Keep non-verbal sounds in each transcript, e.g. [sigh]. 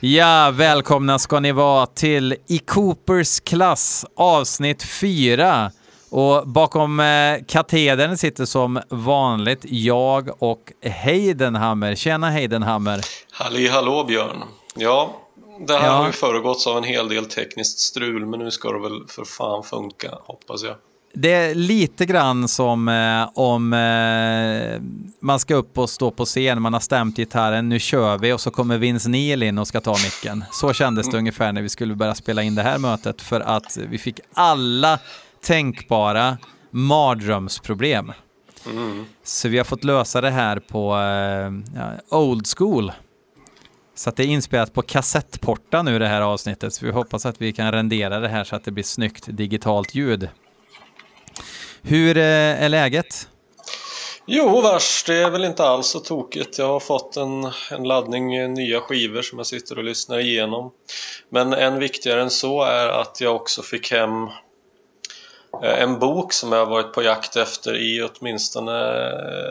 Ja, välkomna ska ni vara till I Coopers klass avsnitt 4. Och bakom eh, katedern sitter som vanligt jag och Heidenhammer. Tjena Heidenhammer! Halli hallå Björn! Ja, det här Ja. har ju föregåtts av en hel del tekniskt strul, men nu ska det väl för fan funka, hoppas jag. Det är lite grann som eh, om eh, man ska upp och stå på scen, man har stämt gitarren, nu kör vi och så kommer Vince Neil in och ska ta micken. Så kändes det ungefär när vi skulle börja spela in det här mötet för att vi fick alla tänkbara mardrömsproblem. Så vi har fått lösa det här på eh, old school. Så att det är inspelat på kassettporta nu det här avsnittet, så vi hoppas att vi kan rendera det här så att det blir snyggt digitalt ljud. Hur eh, är läget? Jo, vars, det är väl inte alls så tokigt. Jag har fått en, en laddning eh, nya skivor som jag sitter och lyssnar igenom. Men än viktigare än så är att jag också fick hem eh, en bok som jag har varit på jakt efter i åtminstone,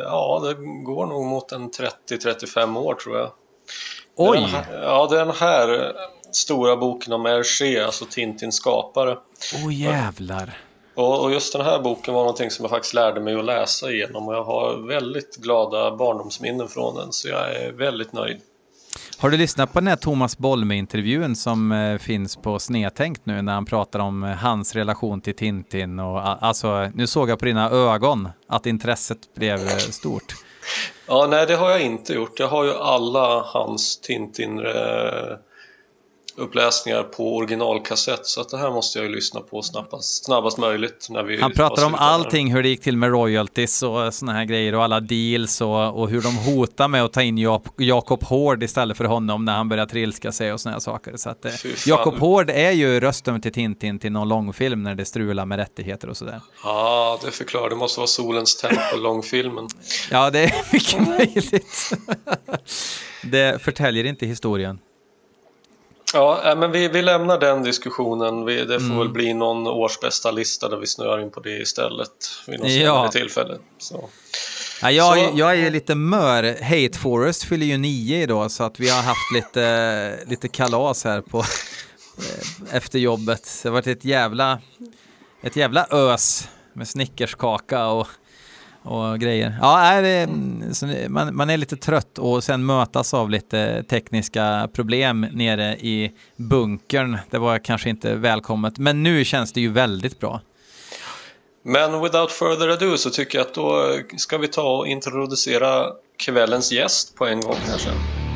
ja det går nog mot en 30-35 år tror jag. Oj! Den här, ja, den här stora boken om Hergé, alltså Tintins skapare. Åh jävlar! Och, just den här boken var någonting som jag faktiskt lärde mig att läsa igenom och jag har väldigt glada barndomsminnen från den så jag är väldigt nöjd. Har du lyssnat på den här Thomas Bolme-intervjun som eh, finns på Snedtänkt nu när han pratar om eh, hans relation till Tintin och alltså, nu såg jag på dina ögon att intresset blev eh, stort. Ja, nej det har jag inte gjort. Jag har ju alla hans Tintin uppläsningar på originalkassett så att det här måste jag ju lyssna på snabbast, snabbast möjligt. När vi Han pratar om allting, hur det gick till med royalties och såna här grejer och alla deals och, och hur de hotar med att ta in Jak- Jakob Hård istället för honom när han börjar trilska sig och såna här saker. Så att, eh. Jakob Hård är ju rösten till Tintin till någon långfilm när det strular med rättigheter och sådär. Ja, det förklarar. Det måste vara Solens tempel, långfilmen. Ja, det är [laughs] mycket möjligt. det förtäljer inte historien. Ja, äh, men vi, vi lämnar den diskussionen. Vi, det får Mm. väl bli någon årsbästa lista där vi snöar in på det istället vid något Ja. tillfälle. Så. Ja, jag, Så- jag är lite mör. Hate Forest fyller ju nio idag så att vi har haft lite, [laughs] lite kalas här på eh, efter jobbet. Det har varit ett jävla, ett jävla ös med snickerskaka och, och grejer. Ja, är det, man, man är lite trött och sen mötas av lite tekniska problem nere i bunkern. Det var kanske inte välkommet, men nu känns det ju väldigt bra. Men without further ado så tycker jag att då ska vi ta och introducera kvällens gäst på en gång här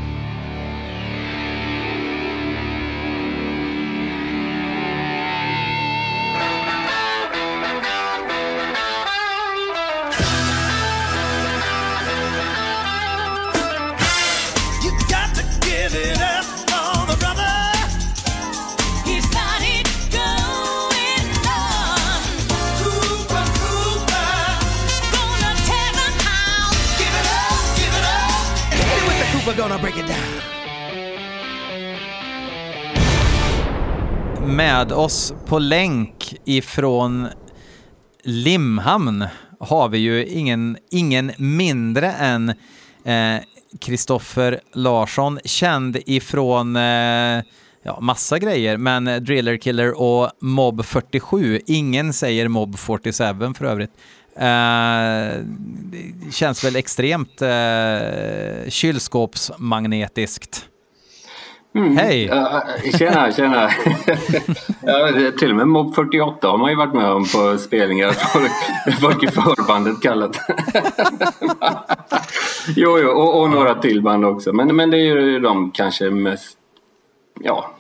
Med oss på länk ifrån Limhamn har vi ju ingen, ingen mindre än eh, Kristoffer Larsson, känd ifrån eh, ja, massa grejer, men Driller Killer och Mob 47. Ingen säger Mob 47 för övrigt. Eh, det känns väl extremt eh, kylskåpsmagnetiskt. Hej! Ja, tjena, tjena. [laughs] ja, till och med Mob 48 har man ju varit med om på spelningar. att Folk, folk i förbandet kallat. jo, jo, och, och några till band också. Men, men det är ju de kanske mest, ja,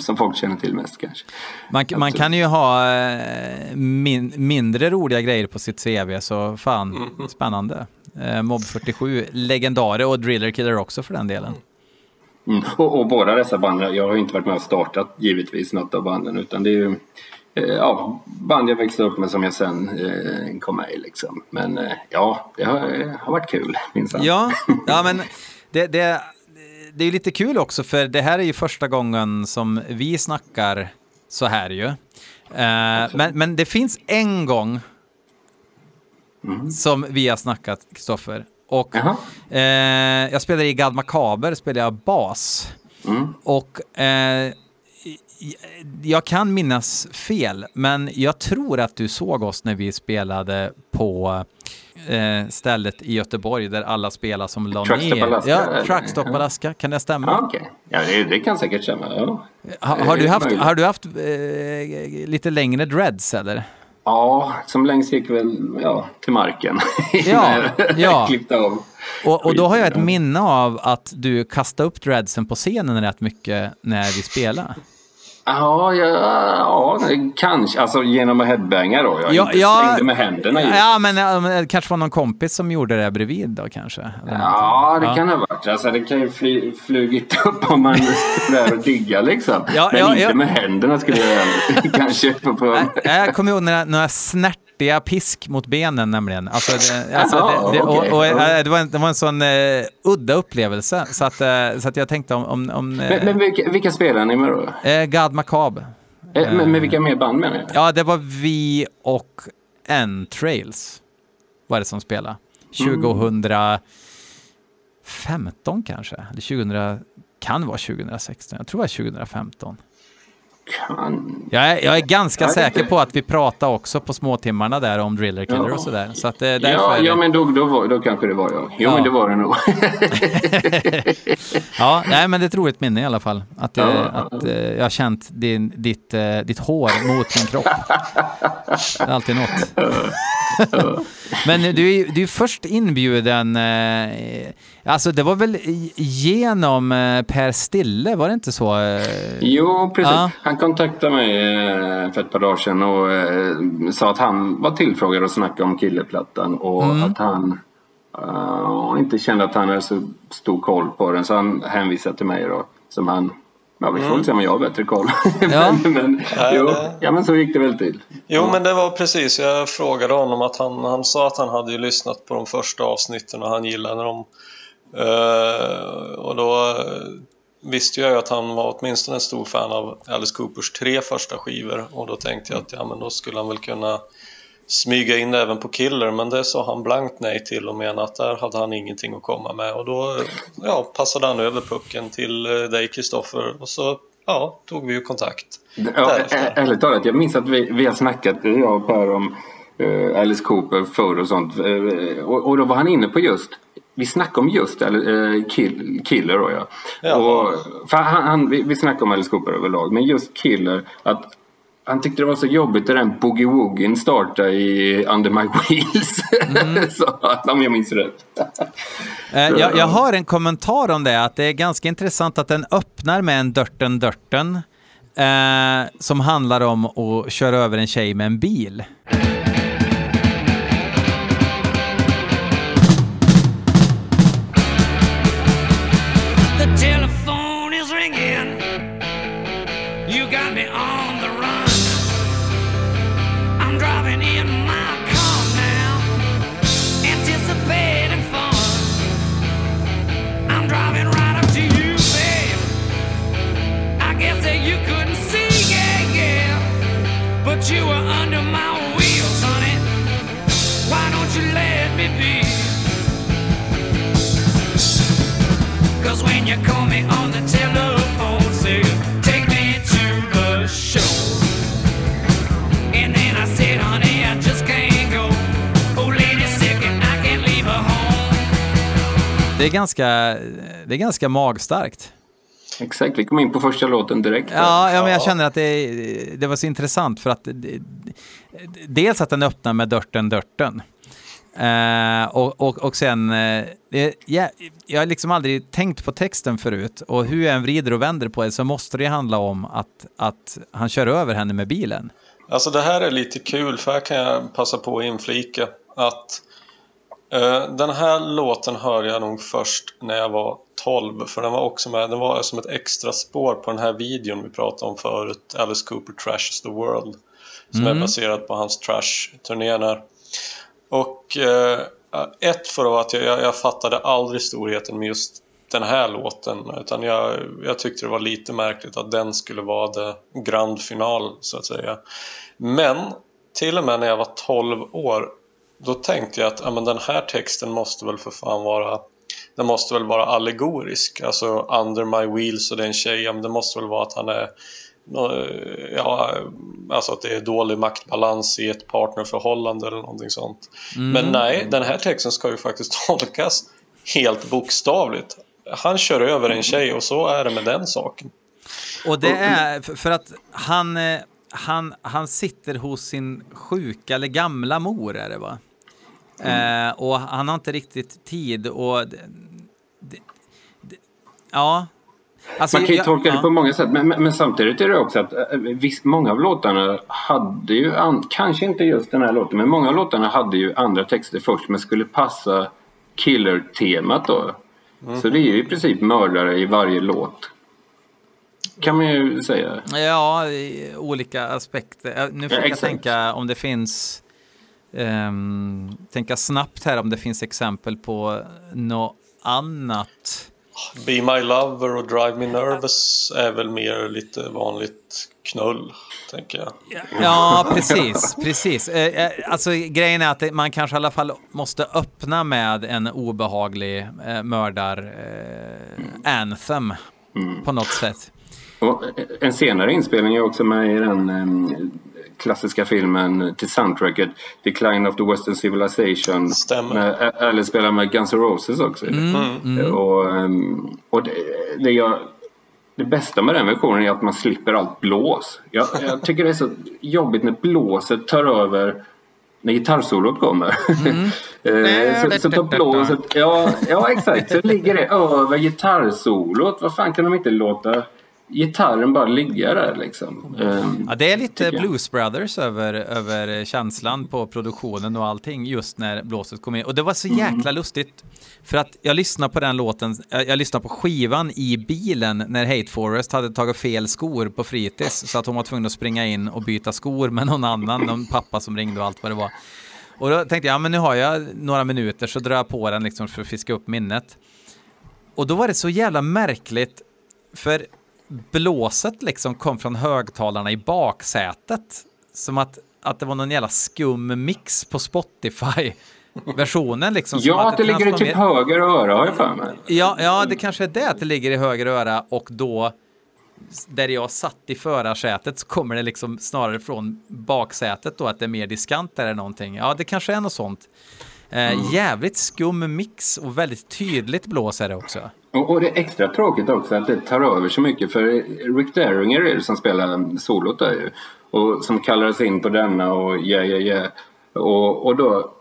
som folk känner till mest kanske. Man, man kan ju ha eh, min, mindre roliga grejer på sitt CV, så fan, spännande. Eh, Mob 47, legendarer och Driller Killer också för den delen. Mm. Och, och båda dessa banden, jag har inte varit med och startat givetvis något av banden utan det är ju eh, ja, band jag växte upp med som jag sen eh, kom med i liksom. Men eh, ja, det har, har varit kul minsann. Ja, [laughs] ja men det, det, det är ju lite kul också, för det här är ju första gången som vi snackar så här ju. Eh, men, men det finns en gång som vi har snackat, Kristoffer, Och eh, jag spelade i God Macabre, spelade jag bas. Mm. Och eh, jag kan minnas fel, men jag tror att du såg oss när vi spelade på eh, stället i Göteborg där alla spelar som la ner. Alaska, Ja? Truckstop. Alaska. Kan det stämma? Ja, okej. Ja, det, det kan säkert stämma. Ja, Ha, har, du haft, har du haft eh, lite längre dreads eller? Ja som längst gick väl ja, till marken. [laughs] Ja, ja. [laughs] klippte av. Och, och då har jag ett minne av att du kastade upp dreadsen på scenen rätt mycket när vi spelade. Ja, ja, ja, kanske. Alltså genom att headbanga då. Jag inte slängde med händerna i. Ja, men, ja, det kanske var någon kompis som gjorde det bredvid då kanske? Ja, det kan ha varit. Alltså, det kan ju fly, flugit [laughs] upp om man står där och diggar liksom. Ja, Men ja, inte ja. med händerna skulle jag [laughs] kanske. På, på. Jag kommer ihåg några, några snärtiga pisk mot benen nämligen. Alltså, det, [laughs] alltså, det, det, okej. och, och, eh, det, var en, det var en sån eh, udda upplevelse. Så att, eh, så att jag tänkte om... om, om eh, Men, men vilka, vilka spelar ni med då? God Macabre. Eh, med, vilka mer band menar jag? Ja, det var vi och N-Trails var det som spelade. 2015 kanske? Eller 2000, kan vara 2016. Jag tror det var 2015. Kan... Jag är, jag är ganska Ja, det- säker på att vi pratade också på småtimmarna där om Driller Killer Ja. och sådär. Så att, eh, därför Ja, ja, men då, då, var, då kanske det var jag. Jo, Ja. men det var det nog. [laughs] Ja, nej, men det är ett roligt minne i alla fall. Att, eh, Ja. att eh, jag har känt din, ditt, ditt hår mot min kropp. Det är alltid något. [laughs] men du är du är först inbjuden, alltså det var väl genom Per Stille, var det inte så? Jo, precis. Ja. Han kontaktade mig eh, för ett par dagar sedan och eh, sa att han var tillfrågad att snacka om killeplattan och Mm. att han eh, inte kände att han hade så stor koll på den så han hänvisade till mig då. Som han, ja vi får väl se om jag har bättre koll. [laughs] Mm. Ja. men, men, Nej, jo, det- ja men så gick det väl till. Jo, men det var precis. Jag frågade honom att han, han sa att han hade ju lyssnat på de första avsnitten och han gillade dem. Eh, och då visste jag ju att han var åtminstone en stor fan av Alice Coopers tre första skivor och då tänkte jag att ja, men då skulle han väl kunna smyga in även på Killer men det sa han blankt nej till och menade att där hade han ingenting att komma med och då ja, passade han över pucken till eh, dig Kristoffer och så ja, tog vi ju kontakt. Ja, ärligt talat, jag minns att vi, vi har snackat, jag och Per, om eh, Alice Cooper förr och sånt. Eh, och, och då var han inne på just, vi snackade om just uh, kill, Killer då ja. Ja. Och, för han, han, vi, vi snackade om Alice Cooper överlag, men just Killer, att han tyckte det var så jobbigt när den Boogie Woogien startade i Under My Wheels. [laughs] så, om jag minns rätt. Eh, jag, jag har en kommentar om det, att det är ganska intressant att den öppnar med en Dörten Dörten eh, som handlar om att köra över en tjej med en bil. You were under my wheels, honey. Why don't you let me be? When you call me on the telephone, say, take me to the show. And then I said, honey, I just can't go. Oh, lady's sick and I can't leave her home. Det är ganska, det är ganska magstarkt. Exakt, vi kom in på första låten direkt. Ja, ja men jag känner att det, det var så intressant för att det, dels att den öppnar med Dörten Dörten. Eh, och, och, och sen, eh, det, ja, jag har liksom aldrig tänkt på texten förut och hur jag än vrider och vänder på det så måste det handla om att, att han kör över henne med bilen. Alltså det här är lite kul för här kan jag passa på att inflika att eh, den här låten hörde jag nog först när jag var 12 för den var också med, den var som ett extra spår på den här videon vi pratade om förut, Alice Cooper Trashes the World som är baserad på hans trash-turné där. Och eh, ett för att jag, jag, jag fattade aldrig storheten med just den här låten utan jag, jag tyckte det var lite märkligt att den skulle vara det grand final så att säga. Men till och med när jag var 12 år Då tänkte jag att ja, men den här texten måste väl för fan vara den måste väl vara allegorisk. Alltså under my wheels och det är en tjej, ja, men det måste väl vara att han är Ja, alltså att det är dålig maktbalans i ett partnerförhållande eller någonting sånt. Men nej, den här texten ska ju faktiskt [laughs] tolkas helt bokstavligt. Han kör över en tjej och så är det med den saken. Och det är för- för att han, eh, han, han sitter hos sin sjuka eller gamla mor är det va? Mm. Eh, och han har inte riktigt tid och... Det, det, det, ja. Alltså, Man kan ju jag- tolka det ja. på många sätt, men, men, men samtidigt är det också att eh, visst, många av låtarna hade ju, an, kanske inte just den här låten, men många av låtarna hade ju andra texter först men skulle passa killer-temat då. Så det är ju i princip mördare i varje låt. Kan man ju säga. Ja, olika aspekter. Eh, Nu Ja, försöker jag tänka om det finns... ehm, tänka snabbt här om det finns exempel på något annat. Be My Lover och Drive Me Nervous är väl mer lite vanligt knull, tänker jag. Ja, precis. precis. Eh, eh, Alltså, grejen är att man kanske i alla fall måste öppna med en obehaglig eh, mördar-anthem på något sätt. Och en senare inspelning är också med i den em, klassiska filmen till soundtracket Decline of the Western Civilization. Stämmer. Eller spelar med Guns N' Roses också. Och, em, och det, det, jag, det bästa med den versionen är att man slipper allt blås. Jag, jag tycker det är så jobbigt när blåset tar över när gitarrsolot kommer. [laughs] Eh, så, så tar blåset, ja, ja exakt, så ligger det över gitarrsolot. Vad fan kan de inte låta gitarren bara ligga där liksom? Ehm, Ja, det är lite. Blues Brothers över, över känslan på produktionen och allting just när blåset kom in. Och det var så jäkla lustigt. För att jag lyssnade på den låten, jag, jag lyssnade på skivan i bilen när Hate Forest hade tagit fel skor på fritids. Så att hon var tvungen att springa in och byta skor med någon annan, någon pappa som ringde och allt vad det var. Och då tänkte jag, ja men nu har jag några minuter så drar jag på den liksom för att fiska upp minnet. Och då var det så jävla märkligt, för blåset liksom kom från högtalarna i baksätet. Som att, att det var någon jävla skum mix på Spotify-versionen. Liksom, som ja, att det ligger i typ höger öra har jag för mig. Ja, ja, det kanske är det att det ligger i höger öra och då där jag satt i förarsätet så kommer det liksom snarare från baksätet då att det är mer diskant eller någonting. Ja, det kanske är något sånt. Eh, Jävligt skum mix och väldigt tydligt blås är det också. Och, och det är extra tråkigt också att det tar över så mycket för Rick Derringer är det som spelar solot där ju. Och som kallades in på denna och yeah yeah yeah. Och, och då...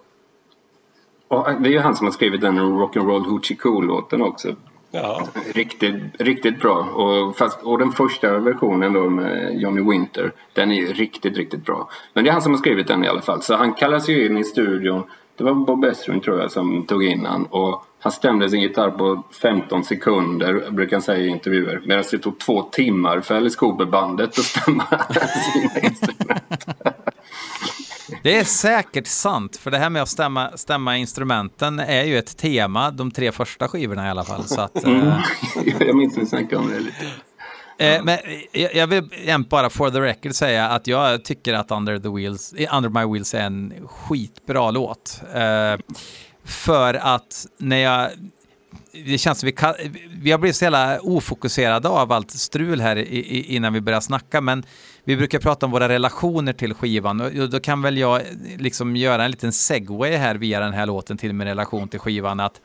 Och det är ju han som har skrivit den Rock'n'Roll Hoochie Cool-låten också. Ja, Riktigt, riktigt bra. Och, fast, och den första versionen då med Johnny Winter, den är ju riktigt, riktigt bra. Men det är han som har skrivit den i alla fall. Så han kallas ju in i studion. Det var Bob Ezrin tror jag som tog in han. Och han stämde sin gitarr på 15 sekunder, brukar han säga i intervjuer. Medan det tog två timmar för Alice Cooper-bandet att stämma [laughs] sina instrument. Det är säkert sant, för det här med att stämma, stämma instrumenten är ju ett tema de tre första skivorna i alla fall. Så att, eh, [laughs] jag minns snackade om det lite. Eh, men jag, jag vill bara for the record säga att jag tycker att Under, the Wheels, Under My Wheels är en skitbra låt. Eh, för att när jag... Det känns som vi, kan, vi har blivit så jävla ofokuserade av allt strul här i, i, innan vi börjar snacka, men vi brukar prata om våra relationer till skivan och då kan väl jag eh, liksom göra en liten segway här via den här låten till min relation till skivan. Att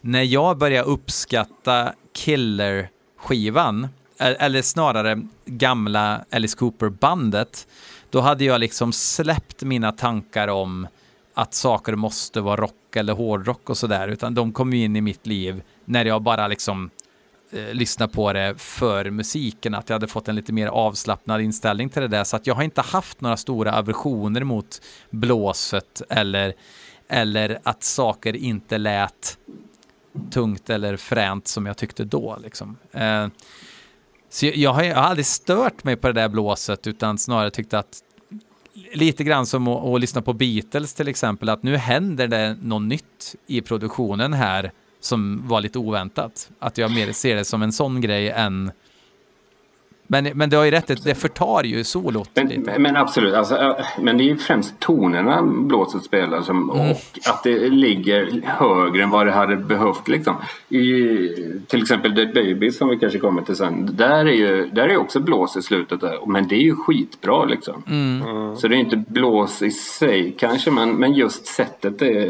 när jag börjar uppskatta Killer-skivan, eh, eller snarare gamla Alice Cooper-bandet, då hade jag liksom släppt mina tankar om att saker måste vara rock eller hårdrock och sådär, utan de kom ju in i mitt liv när jag bara liksom eh, lyssnade på det för musiken, att jag hade fått en lite mer avslappnad inställning till det där, så att jag har inte haft några stora aversioner mot blåset eller, eller att saker inte lät tungt eller fränt som jag tyckte då. Liksom. Eh, så jag, jag, har, jag har aldrig stört mig på det där blåset utan snarare tyckt att lite grann som att, att lyssna på Beatles till exempel, att nu händer det något nytt i produktionen här som var lite oväntat. Att jag mer ser det som en sån grej än men, men du har ju rätt, det- det förtar ju solot Men, lite. men absolut, alltså, men det är ju främst tonerna blåset spelar som, Mm. och att det ligger högre än vad det hade behövt. Liksom. I, till exempel Dead Baby som vi kanske kommer till sen. Där är ju där är också blås i slutet där, men det är ju skitbra liksom. Mm. Så det är inte blås i sig kanske men, men just sättet är...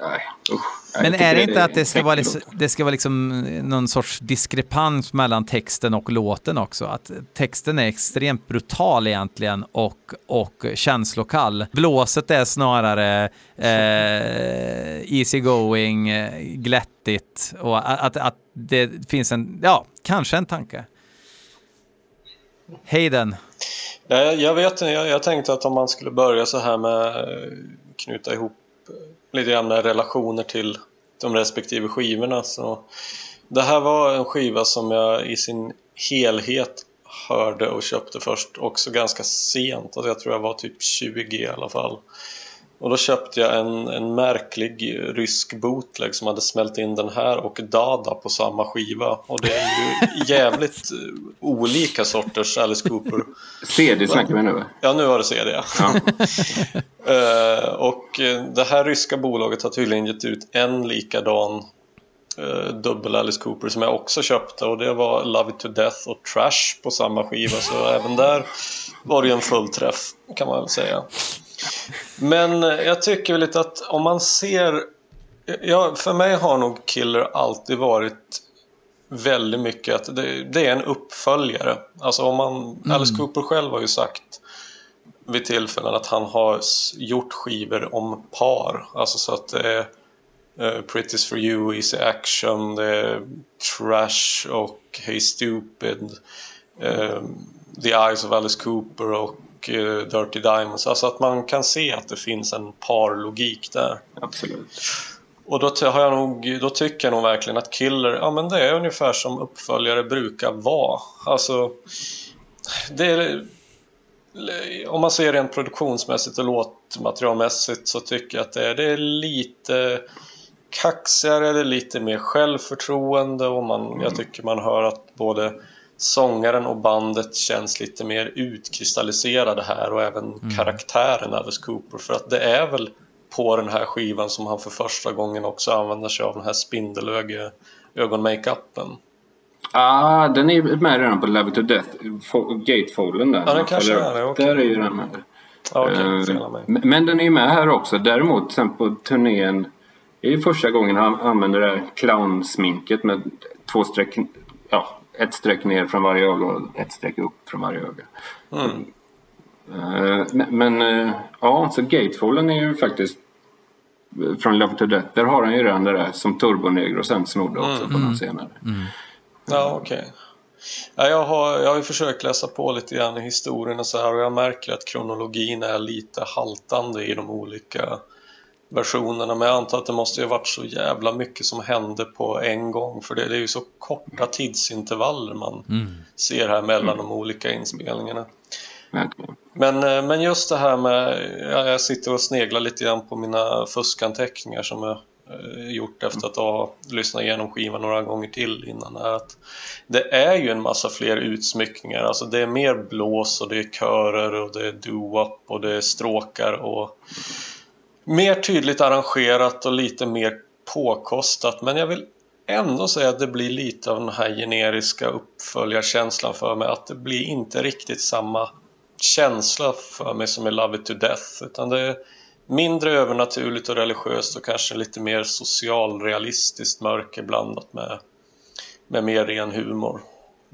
Nej, usch. Men är det inte att det ska, vara liksom, det ska vara liksom någon sorts diskrepans mellan texten och låten också? Att texten är extremt brutal egentligen och, och känslokall. Blåset är snarare eh, easy going, eh, glättigt och att, att, det finns en, ja, kanske en tanke. Hayden. Jag, jag vet inte, jag, jag tänkte att om man skulle börja så här med eh, knyta ihop eh, lite grann med relationer till de respektive skivorna så det här var en skiva som jag i sin helhet hörde och köpte först också ganska sent, alltså jag tror jag var typ 20 i alla fall. Och då köpte jag en, en märklig rysk bootleg som hade smält in den här och Dada på samma skiva. Och det är ju [laughs] jävligt eh, olika sorters Alice Cooper. CD snackar vi nu? Ja, nu har det CD. Ja. [laughs] Eh, och eh, det här ryska bolaget har tydligen gett ut en likadan uh, dubbel Alice Cooper som jag också köpte och det var Love It To Death och Trash på samma skiva så även där var det ju en fullträff kan man väl säga. Men eh, jag tycker väl lite att om man ser Ja, för mig har nog Killer alltid varit väldigt mycket att det, det är en uppföljare. Alltså om man, Alice Cooper själv har ju sagt vid tillfällen att han har gjort skivor om par. Alltså så att det är eh, Pretty's for you, Easy Action, det är Trash och Hey Stupid, eh, The Eyes of Alice Cooper och eh, Dirty Diamonds. Alltså att man kan se att det finns en parlogik där. Absolut. Och då, har jag nog, då tycker jag nog verkligen att Killer, ja men det är ungefär som uppföljare brukar vara. Alltså, det är, om man ser rent produktionsmässigt och låtmaterialmässigt så tycker jag att det är, det är lite kaxigare, det är lite mer självförtroende och man, jag tycker man hör att både sångaren och bandet känns lite mer utkristalliserade här och även karaktären Alice Cooper för att det är väl på den här skivan som han för första gången också använder sig av den här spindelöga ögonmakeupen. Ah, den är med redan på Love It To Death. Fo- Gatefolden där. Ja, den kanske Eller- är det. Där är ju den med. Eh, mig. men- Men den är ju med här också. Däremot sen på turnén. Det är ju första gången han använder det här clownsminket med två streck. Ja, ett streck ner från varje öga och ett streck upp från varje öga. Mm. Eh, Men, men eh, ja, så Gatefolden är ju faktiskt eh, från Love to Death. Där har han ju redan det där som Turbonegro sen snodde också Mm. på någon senare. Ja, okej. Ja, jag, har, jag har ju försökt läsa på lite grann i historien och så här och jag märker att kronologin är lite haltande i de olika versionerna. Men jag antar att det måste ju ha varit så jävla mycket som hände på en gång för det, det är ju så korta tidsintervaller man ser här mellan de olika inspelningarna. Verkligen. Men, eh, men just det här med, ja, jag sitter och sneglar lite grann på mina fuskanteckningar som jag eh, gjort efter att ha lyssnat igenom skivan några gånger till innan. Är att det är ju en massa fler utsmyckningar, alltså det är mer blås och det är körer och det är doo-wop och det är stråkar och mer tydligt arrangerat och lite mer påkostat. Men jag vill ändå säga att det blir lite av den här generiska uppföljarkänslan för mig. Att det blir inte riktigt samma känsla för mig som i Love It To Death. Utan det är mindre övernaturligt och religiöst och kanske lite mer socialrealistiskt mörker blandat med, med mer ren humor.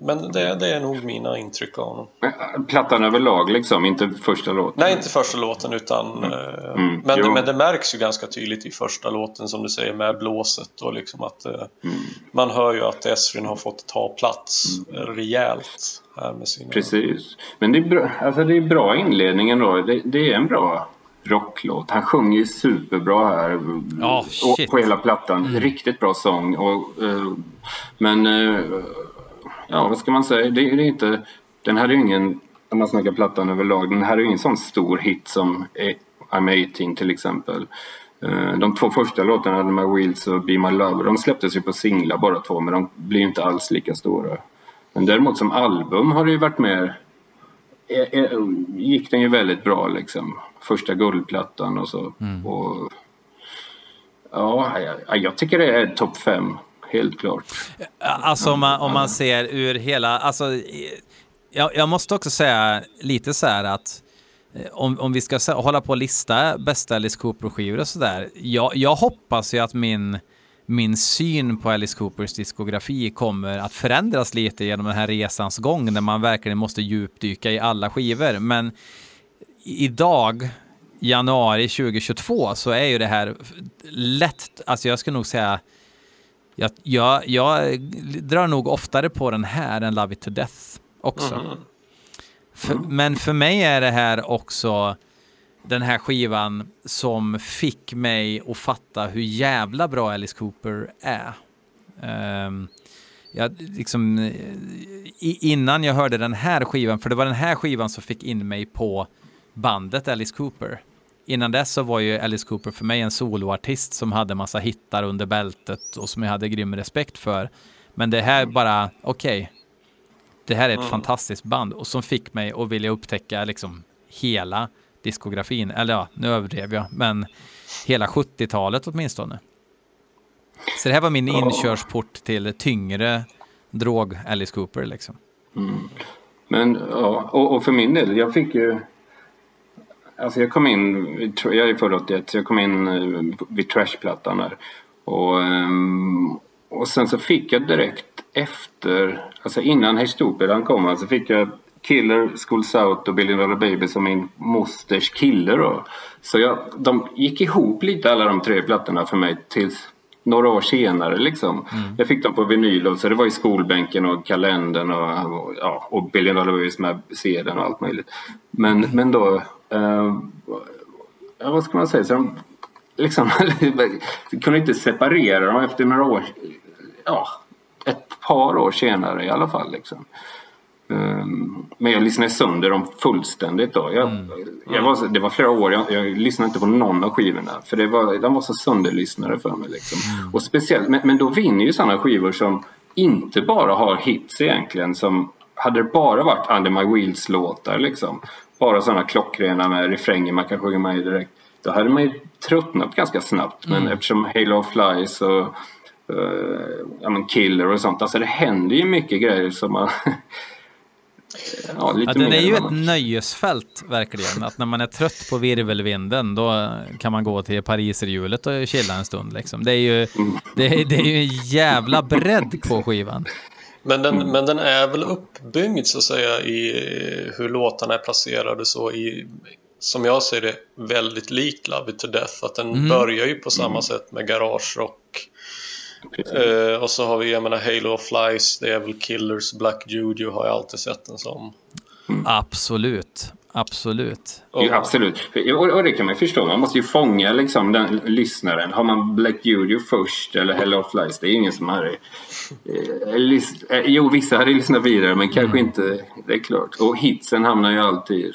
Men det, det är nog mina intryck av honom. Plattan överlag liksom, inte första låten. Nej, inte första låten utan... eh, Mm, men, jo. men det märks ju ganska tydligt i första låten som du säger med blåset och liksom att eh, Mm. man hör ju att Esrin har fått ta plats eh, rejält här med sina... Precis. Men det är bra, alltså det är bra inledningen då. Det, det är en bra rocklåt. Han sjunger ju superbra här. Shit. på hela plattan. Riktigt bra sång. Och, eh, men ja, vad ska man säga? Det, det är inte... Den här är ju ingen, om man snackar plattan överlag, den här är ju ingen sån stor hit som eh, I'm 18 till exempel. Eh, De två första låtarna, My Wheels och Be My Lover, de släpptes ju på singlar båda två men de blir ju inte alls lika stora. Men däremot som album har det ju varit mer... eh, eh, gick den ju väldigt bra liksom. Första guldplattan och så. Och, ja, jag, jag tycker det är topp fem. Helt klart. Alltså om man, om man ser ur hela, alltså, jag, jag måste också säga lite så här att eh, om, om vi ska hålla på och lista bästa Alice Cooper-skivor och sådär. Jag, jag hoppas ju att min, min syn på Alice Coopers diskografi kommer att förändras lite genom den här resans gång när man verkligen måste djupdyka i alla skivor. Men idag, januari 2022, så är ju det här lätt, alltså jag skulle nog säga jag, jag, jag drar nog oftare på den här än Love It To Death också. För, men för mig är det här också den här skivan som fick mig att fatta hur jävla bra Alice Cooper är. Ehm, jag, liksom, i, innan jag hörde den här skivan, för det var den här skivan som fick in mig på bandet Alice Cooper. Innan dess så var ju Alice Cooper för mig en soloartist som hade massa hittar under bältet och som jag hade grym respekt för. Men det här bara, okej, det här är ett fantastiskt band och som fick mig att vilja upptäcka liksom hela diskografin. Eller ja, nu överdrev jag, men hela 70-talet åtminstone. Så det här var min inkörsport till tyngre drog Alice Cooper liksom. Men ja, och, och för min del, jag fick ju... Alltså jag kom in, jag är född 81, så jag kom in eh, vid Trashplattan där. Och, ehm, och sen så fick jag direkt efter, alltså innan Historien kom, alltså fick jag Killer, Schools Out och Billy Dollar Baby som min mosters kille då. Så jag, de gick ihop lite alla de tre plattorna för mig tills några år senare liksom. Jag fick dem på vinyl och så det var i skolbänken och kalendern och, och, ja, och Billy Dollar Babys med sedeln och allt möjligt. Men, men då, eh, vad ska man säga, så de liksom [laughs] kunde inte separera dem efter några år, ja, ett par år senare i alla fall liksom. Um, men jag lyssnade sönder dem fullständigt då. Jag, jag var, det var flera år, jag, jag lyssnade inte på någon av skivorna. För det var, de var så sönderlyssnade för mig. Liksom. Och speciellt, men, men då vinner ju sådana skivor som inte bara har hits egentligen. Som hade det bara varit Under My Wheels-låtar liksom. Bara sådana klockrena med refränger man kan sjunga med i direkt. Då hade man ju tröttnat ganska snabbt. Men eftersom Halo Flies och uh, ja, men Killer och sånt. Alltså det händer ju mycket grejer som man... [laughs] ja, lite Ja, den är ju ett nöjesfält verkligen. Att när man är trött på virvelvinden då kan man gå till pariserhjulet och chilla en stund. Liksom. Det, är ju, det, är, det är ju en jävla bredd på skivan. [laughs] Men den, men den är väl uppbyggd så att säga i hur låtarna är placerade så i som jag ser det väldigt lik Love It To Death. Att den börjar ju på samma sätt med garage rock Precis. eh, och så har vi jag menar Halo of Flies. Det är väl Killers Black Juju har jag alltid sett den som. Absolut, absolut. Jo, absolut. Och, och det kan man ju förstå. Man måste ju fånga liksom, den lyssnaren. Har man Black Juju först eller Hello Flies? Det är ingen som har... Eh, lys- eh, jo, vissa hade lyssnat vidare men kanske inte... Det är klart. Och hitsen hamnar ju alltid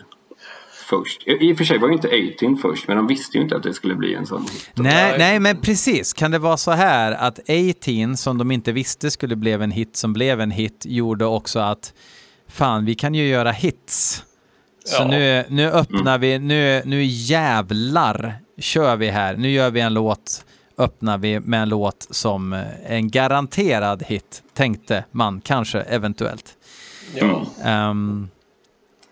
först. I, I och för sig var ju inte 18 först men de visste ju inte att det skulle bli en sån hit. Nej, nej, men precis. Kan det vara så här att 18, som de inte visste skulle bli en hit, som blev en hit, gjorde också att fan, vi kan ju göra hits. Så Ja. nu, nu öppnar vi, nu, nu jävlar kör vi här. Nu gör vi en låt, öppnar vi med en låt som eh, en garanterad hit, tänkte man kanske eventuellt. ja. Ehm,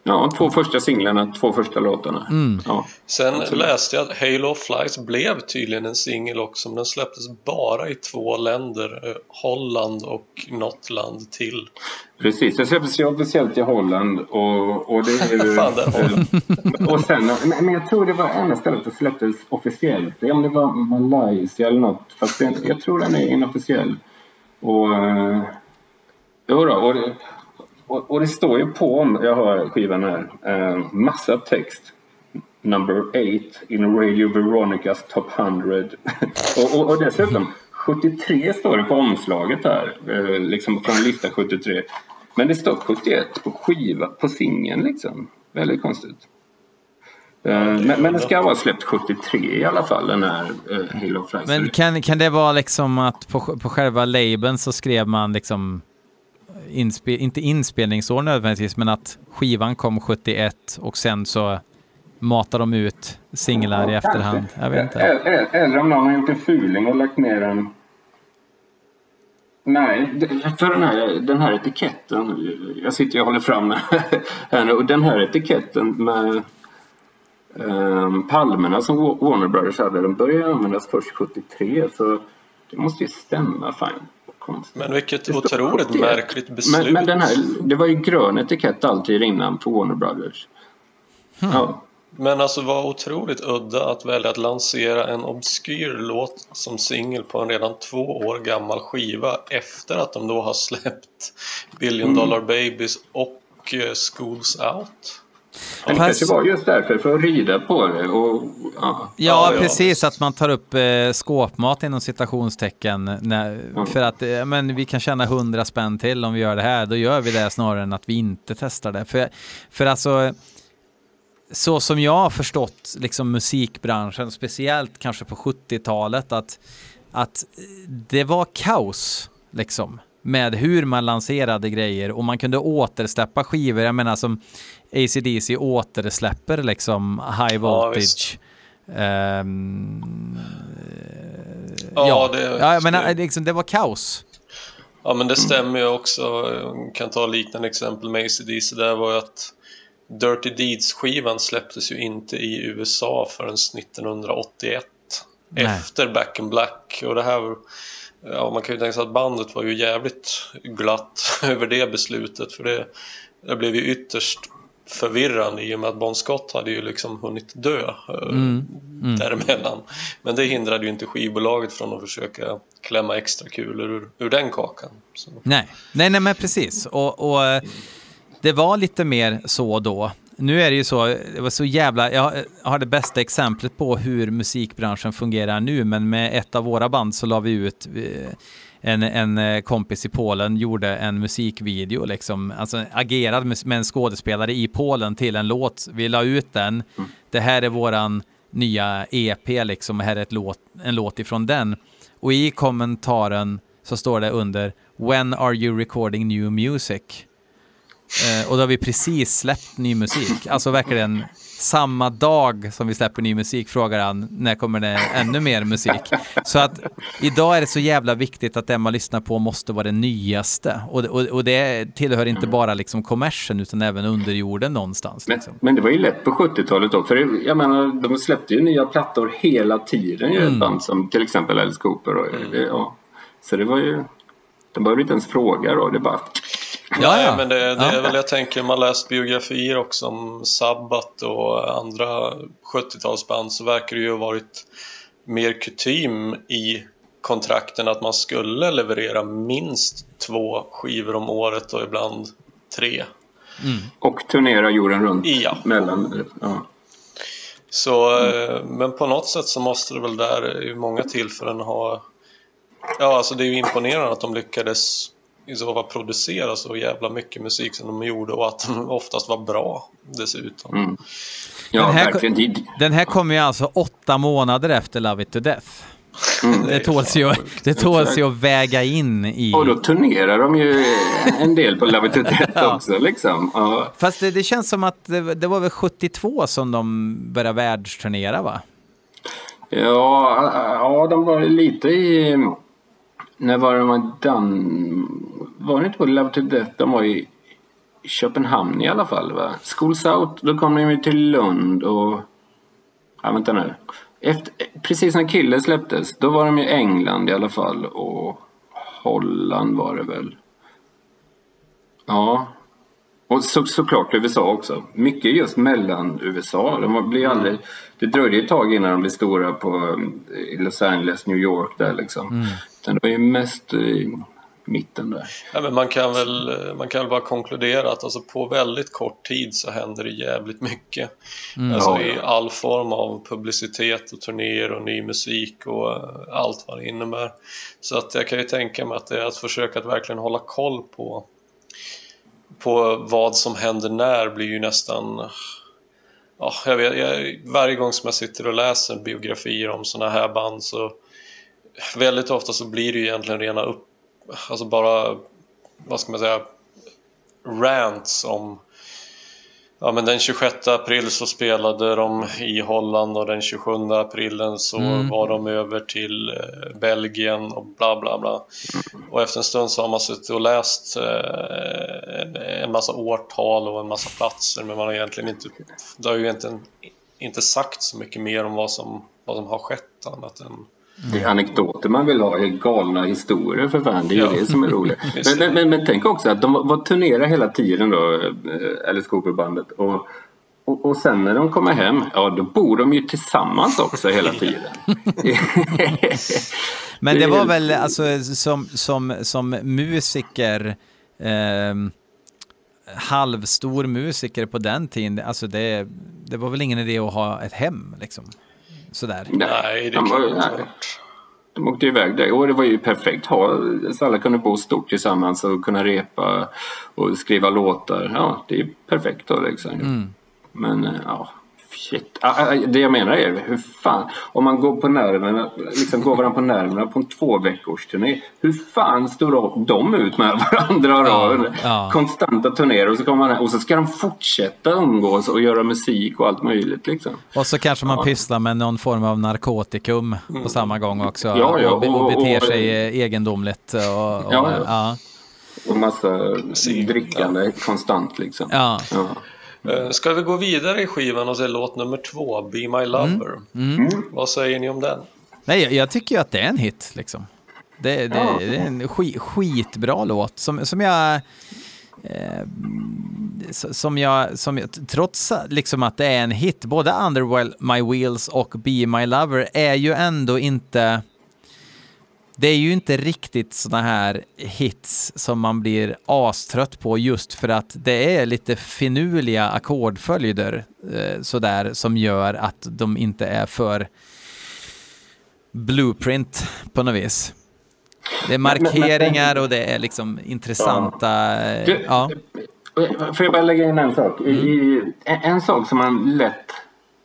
Ja, två första singlarna, två första låtarna. Ja. Sen Absolut. läste jag att Halo of Flies blev tydligen en singel också men den släpptes bara i två länder eh, Holland och något land till Precis, det släpptes ju officiellt i Holland och, och det är ju... [laughs] Fan, den Holland. och sen, men, jag tror det var enda stället det släpptes officiellt. Om det var Malaysia eller något. Fast den, jag tror den är inofficiell. Och... eh, Jo då, och det, och, och det står ju på, om jag har skivan här, eh, massa text. Number 8 in Radio Veronicas Top 100. [laughs] och, och, och dessutom 73 står det på omslaget här. Eh, liksom från lista 73. Men det står 71 på skiva, på singeln liksom. Väldigt konstigt. Eh, men, men det ska vara släppt 73 i alla fall, den här eh, uh, Halo men kan, kan det vara liksom att på, på själva labeln så skrev man liksom inspe, inte inspelningsår nödvändigtvis, men att skivan kom 71 och sen så matar de ut singlar i efterhand. Jag vet inte. Eller, eller om någon har gjort en fuling och lagt ner en... Nej, för den här, den här etiketten. Jag sitter och håller fram den [laughs] här nu. Och den här etiketten med um, palmerna som Wa- Warner Brothers hade. Den började användas först 73. Så det måste ju stämma. Vad konstigt. Men vilket otroligt 71. märkligt beslut. Men, men den här, det var ju grön etikett alltid innan på Warner Brothers. Ja. Men alltså vad otroligt udda att välja att lansera en obskyr låt som singel på en redan två år gammal skiva efter att de då har släppt Billion Dollar Babies och eh, Schools Out. Men det kanske var just därför, för att rida på det. Och, ja. Ja, precis. Att man tar upp eh, skåpmat inom citationstecken. När, För att eh, men vi kan tjäna hundra spänn till om vi gör det här. Då gör vi det snarare än att vi inte testar det. För, för alltså, så som jag har förstått liksom, musikbranschen, speciellt kanske på 70-talet, att, att det var kaos. Liksom med hur man lanserade grejer och man kunde återsläppa skivor. Jag menar som ACDC återsläpper liksom High Ja, Voltage. visst. Ehm, Ja, ja, det- ja, jag menar, det- liksom, det var kaos. Ja men det stämmer ju också. Jag kan ta liknande exempel med ACDC. Där var ju att Dirty Deeds-skivan släpptes ju inte i USA förrän 1981. Nej. Efter Back in Black. Och det här, ja man kan ju tänka sig att bandet var ju jävligt glatt [laughs] över det beslutet. För det, det blev ju ytterst förvirrande i och med att Bon Scott hade ju liksom hunnit dö eh, däremellan. Men det hindrade ju inte skivbolaget från att försöka klämma extra kulor ur, ur den kakan. Så. Nej, nej, nej men precis. Och, och eh, det var lite mer så då. Nu är det ju så, det var så jävla, jag har det bästa exemplet på hur musikbranschen fungerar nu, men med ett av våra band så la vi ut eh, en, en eh, kompis i Polen gjorde en musikvideo, liksom, alltså agerade med, en skådespelare i Polen till en låt. Vi la ut den. Det här är våran nya EP, liksom, här är ett låt, en låt ifrån den. Och i kommentaren så står det under When are you recording new music? Eh, och då har vi precis släppt ny musik. Alltså verkligen samma dag som vi släpper ny musik frågar han när kommer det ännu mer musik. Så att idag är det så jävla viktigt att det man lyssnar på måste vara det nyaste. Och, och, och det tillhör inte bara liksom kommersen utan även underjorden någonstans. Men, Liksom. men det var ju lätt på 70-talet då. För det- jag menar, de släppte ju nya plattor hela tiden. Ju, Ett band som till exempel Alice Cooper. Och, det, ja. Så det var ju... De behövde inte ens fråga då. Det bara... Ja, Nej, ja. men det, det Ja. är väl jag tänker, man läst biografier också om Sabbath och andra 70-talsband så verkar det ju ha varit mer kutym i kontrakten att man skulle leverera minst två skivor om året och ibland tre. Och turnera jorden runt. Ja. Mellan, ja. Så, eh, men på något sätt så måste det väl där i många tillfällen ha... Ja, alltså det är ju imponerande att de lyckades i så fall producera så jävla mycket musik som de gjorde och att den [laughs] oftast var bra dessutom. ja Den här- verkligen. Det- Den här kommer ju alltså åtta månader efter Love It To Death. Det är tåls ju, det tåls ju att väga in i... Och då turnerar de ju en del på Love It To Death [laughs] också. Liksom. Ja. Fast det, det känns som att det, det var väl 72 som de började världsturnera va? Ja, ja, de var lite i... När var de var Dan... Var det inte på Love to Death? De var i Köpenhamn i alla fall va? Schools Out, då kom de ju till Lund och... Ja, vänta nu. Efter, precis när Kille släpptes, då var de i England i alla fall och Holland var det väl. Ja. Och så, såklart USA också. Mycket just mellan USA. De blir aldrig, det dröjde ett tag innan de blev stora på i Los Angeles, New York där liksom. Utan det var ju mest i mitten där. Ja, men man, kan väl, man kan väl bara konkludera att alltså på väldigt kort tid så händer det jävligt mycket. Alltså Ja, i ja. all form av publicitet och turnéer och ny musik och eh, allt vad det innebär. Så att jag kan ju tänka mig att det är att försöka att verkligen hålla koll på, på vad som händer när blir ju nästan Ja, jag vet, jag, varje gång som jag sitter och läser biografier om sådana här band så väldigt ofta så blir det ju egentligen rena upp, alltså bara, vad ska man säga, rants om Ja men den 26 april så spelade de i Holland och den 27 aprilen så var de över till eh, Belgien och bla bla bla. Och efter en stund så har man suttit och läst eh, en- en massa årtal och en massa platser men man har egentligen inte, det har ju egentligen inte sagt så mycket mer om vad som, vad som har skett annat än Det är anekdoter man vill ha, är galna historier för fan. Det är ju Ja. det som är roligt. [laughs] men, men, men, men tänk också att de var, var turnerade hela tiden då, eh, Alice Cooper-bandet. Och, och, och sen när de kommer hem, ja då bor de ju tillsammans också hela tiden. [laughs] Men Det var väl alltså som, som, som musiker, eh, halvstor musiker på den tiden, alltså det, det var väl ingen idé att ha ett hem liksom. Sådär. Nej, det nej, varit. de åkte iväg där. Och det var ju perfekt. Ha, så alla kunde bo stort tillsammans och kunna repa och skriva låtar. Ja, det är perfekt då liksom. Mm. Men eh, ja, shit. Ah, ah, Det jag menar är, hur fan, om man går på nerverna, liksom går varandra på nerverna på en två veckors turné. Hur fan står de ut med [laughs] varandra och Ja, ja. konstanta turnéer och så kommer man och så ska de fortsätta umgås och göra musik och allt möjligt liksom. Och så kanske man Ja. pysslar med någon form av narkotikum på samma gång också. Ja, ja, och, och och- beter och- sig egendomligt. Och, och, Ja, ja. ja. Och massa drickande konstant liksom. Eh, Ska vi gå vidare i skivan och se låt nummer två, Be My Lover? Vad säger ni om den? Nej, jag, tycker ju att det är en hit liksom. Det, det, Ja. det är en skit, skitbra låt som, som jag... Eh, som jag, som jag, trots liksom att det är en hit, både Under My Wheels och Be My Lover är ju ändå inte... Det är ju inte riktigt såna här hits som man blir astrött på just för att det är lite finurliga ackordföljder eh, sådär som gör att de inte är för blueprint på något vis. Det är markeringar och det är liksom intressanta... eh, Du, Ja. Får jag bara lägga in en sak? I, en, en sak som man lätt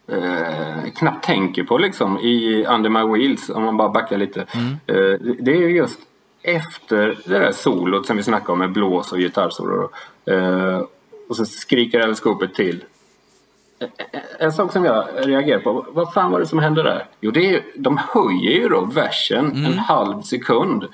eh, knappt tänker på liksom i Under My Wheels om man bara backar lite. Eh, det- är ju just efter det där solot som vi snackade om med blås och gitarrsolo. Eh, och så skriker Alice Cooper till. En sak som jag reagerar på, vad fan var det som hände där? Jo, det är, de höjer ju då versen en halv sekund.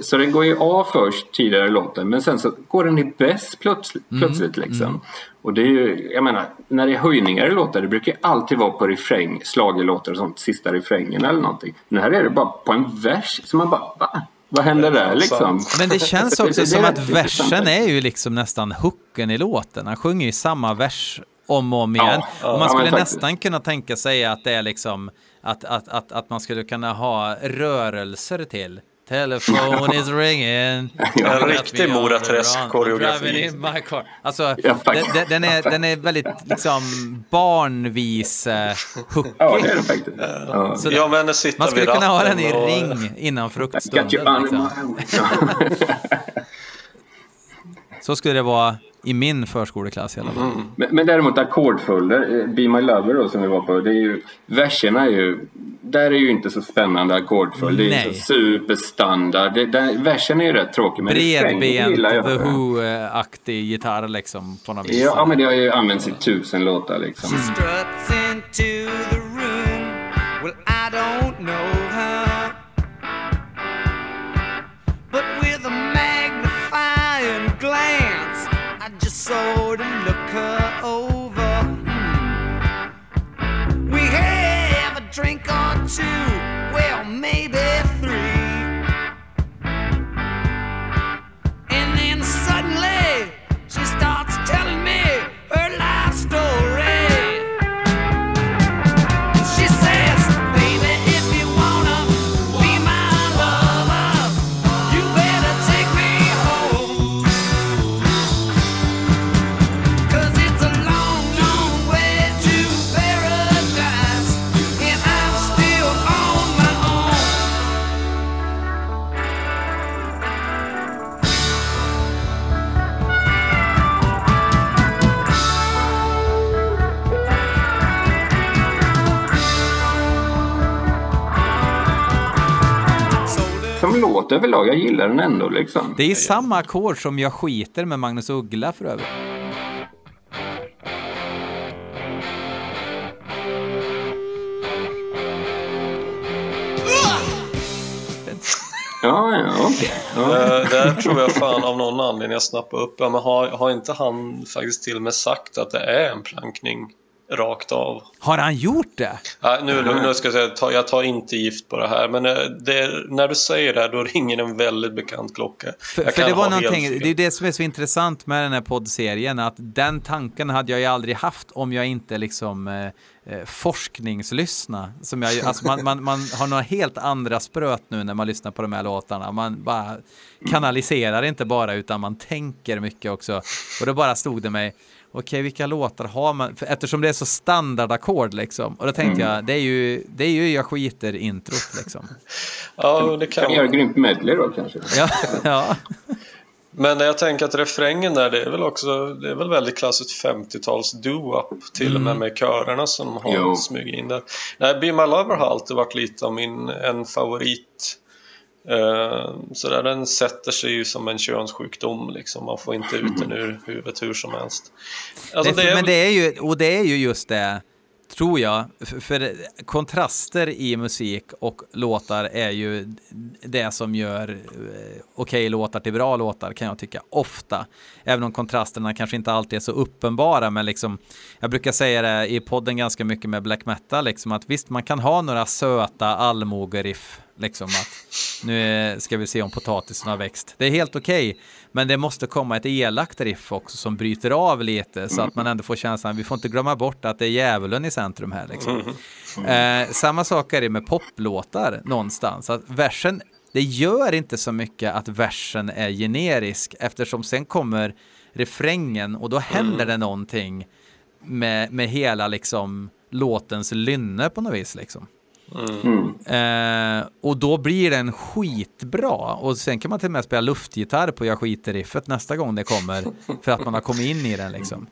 Så den går ju av först tidigare i låten men sen så går den i bäst plötsligt, plötsligt liksom. Och det är ju, jag menar, när det är höjningar i låtar det brukar ju alltid vara på refräng, schlagerlåtar och sånt, sista refrängen eller någonting. Men här är det bara på en vers, så man bara, va? Vad händer där liksom? Men det känns [laughs] också som att versen är ju liksom nästan hooken i låten. Han sjunger ju samma vers om och om igen. ja, och man skulle nästan kunna tänka sig att det är liksom att, att, att, att man skulle kunna ha rörelser till. Telephone is ringing. [laughs] En Got riktig me on Mora the Träsk-koreografi. run, driving in my car. Alltså, [laughs] Ja, den, den, är, den är väldigt liksom barnvis eh, hookig. Ja, det är det faktiskt. Ja. Så Ja, men man skulle kunna ha den i och- ring innan fruktstunden. Liksom. [laughs] Så skulle det vara i min förskoleklass i alla fall. Men, men däremot ackordföljder, eh, Be My Lover då som vi var på, det är ju, verserna är ju, där är ju inte så spännande ackordföljd. Det är Nej. så superstandard. Det, där, versen är ju rätt tråkig men Bredbent. The Who-aktig gitarr liksom på något vis. Ja, men det har ju använts i tusen låtar liksom. struts låt överlag. Jag gillar den ändå liksom. Det är samma ackord som Jag skiter med Magnus Uggla för övrigt. Ja, ja. Ja. Eh, där tror jag fan av någon anledning jag snappade upp. Ja, men har, har inte han faktiskt till och med sagt att det är en plankning rakt av? Har han gjort det? Nej, nu, nu, nu ska jag säga, ta, jag tar inte gift på det här. Men eh, det, när du säger det här, då ringer en väldigt bekant klocka. För, för det var någonting, det är det som är så intressant med den här poddserien, att den tanken hade jag ju aldrig haft om jag inte liksom eh, eh, forskningslyssna. Som jag, alltså man, man, man har några helt andra spröt nu när man lyssnar på de här låtarna. Man bara kanaliserar inte bara, utan man tänker mycket också. Och då bara stod det mig, okej vilka låtar har man? För eftersom det är så standardackord liksom. Och då tänkte jag, det är ju, det är ju jag skiter introt liksom. [laughs] Ja, det kan Kan vi göra grymt medley då kanske? [laughs] Ja, ja. Men jag tänker att refrängen där, det är väl också, det är väl väldigt klassiskt 50-tals doo-up till och med med körerna som har smugit in där. Nej, Be My Lover har alltid varit lite av min, en favorit. Uh, så där, den sätter sig ju som en könssjukdom liksom. Man får inte ut den ur huvudet hur som helst. Alltså, det, det är, men det är ju, och det är ju just det, tror jag, för, kontraster i musik och låtar är ju det som gör eh, okej låtar till bra låtar kan jag tycka, ofta. Även om kontrasterna kanske inte alltid är så uppenbara, men liksom, jag brukar säga det i podden ganska mycket med black metal, liksom att visst, man kan ha några söta allmogeriff, liksom att nu ska vi se om potatisen har växt. Det är helt okej, men det måste komma ett elakt riff också som bryter av lite så att man ändå får känslan, vi får inte glömma bort att det är djävulen i centrum här. Liksom. Eh, samma sak är det med poplåtar någonstans, att versen, det gör inte så mycket att versen är generisk eftersom sen kommer refrängen och då händer det någonting med, med hela liksom låtens lynne på något vis liksom. Eh, och då blir den skitbra. Och sen kan man till och med spela luftgitarr på Jag skiter-riffet nästa gång det kommer. För att man har kommit in i den liksom.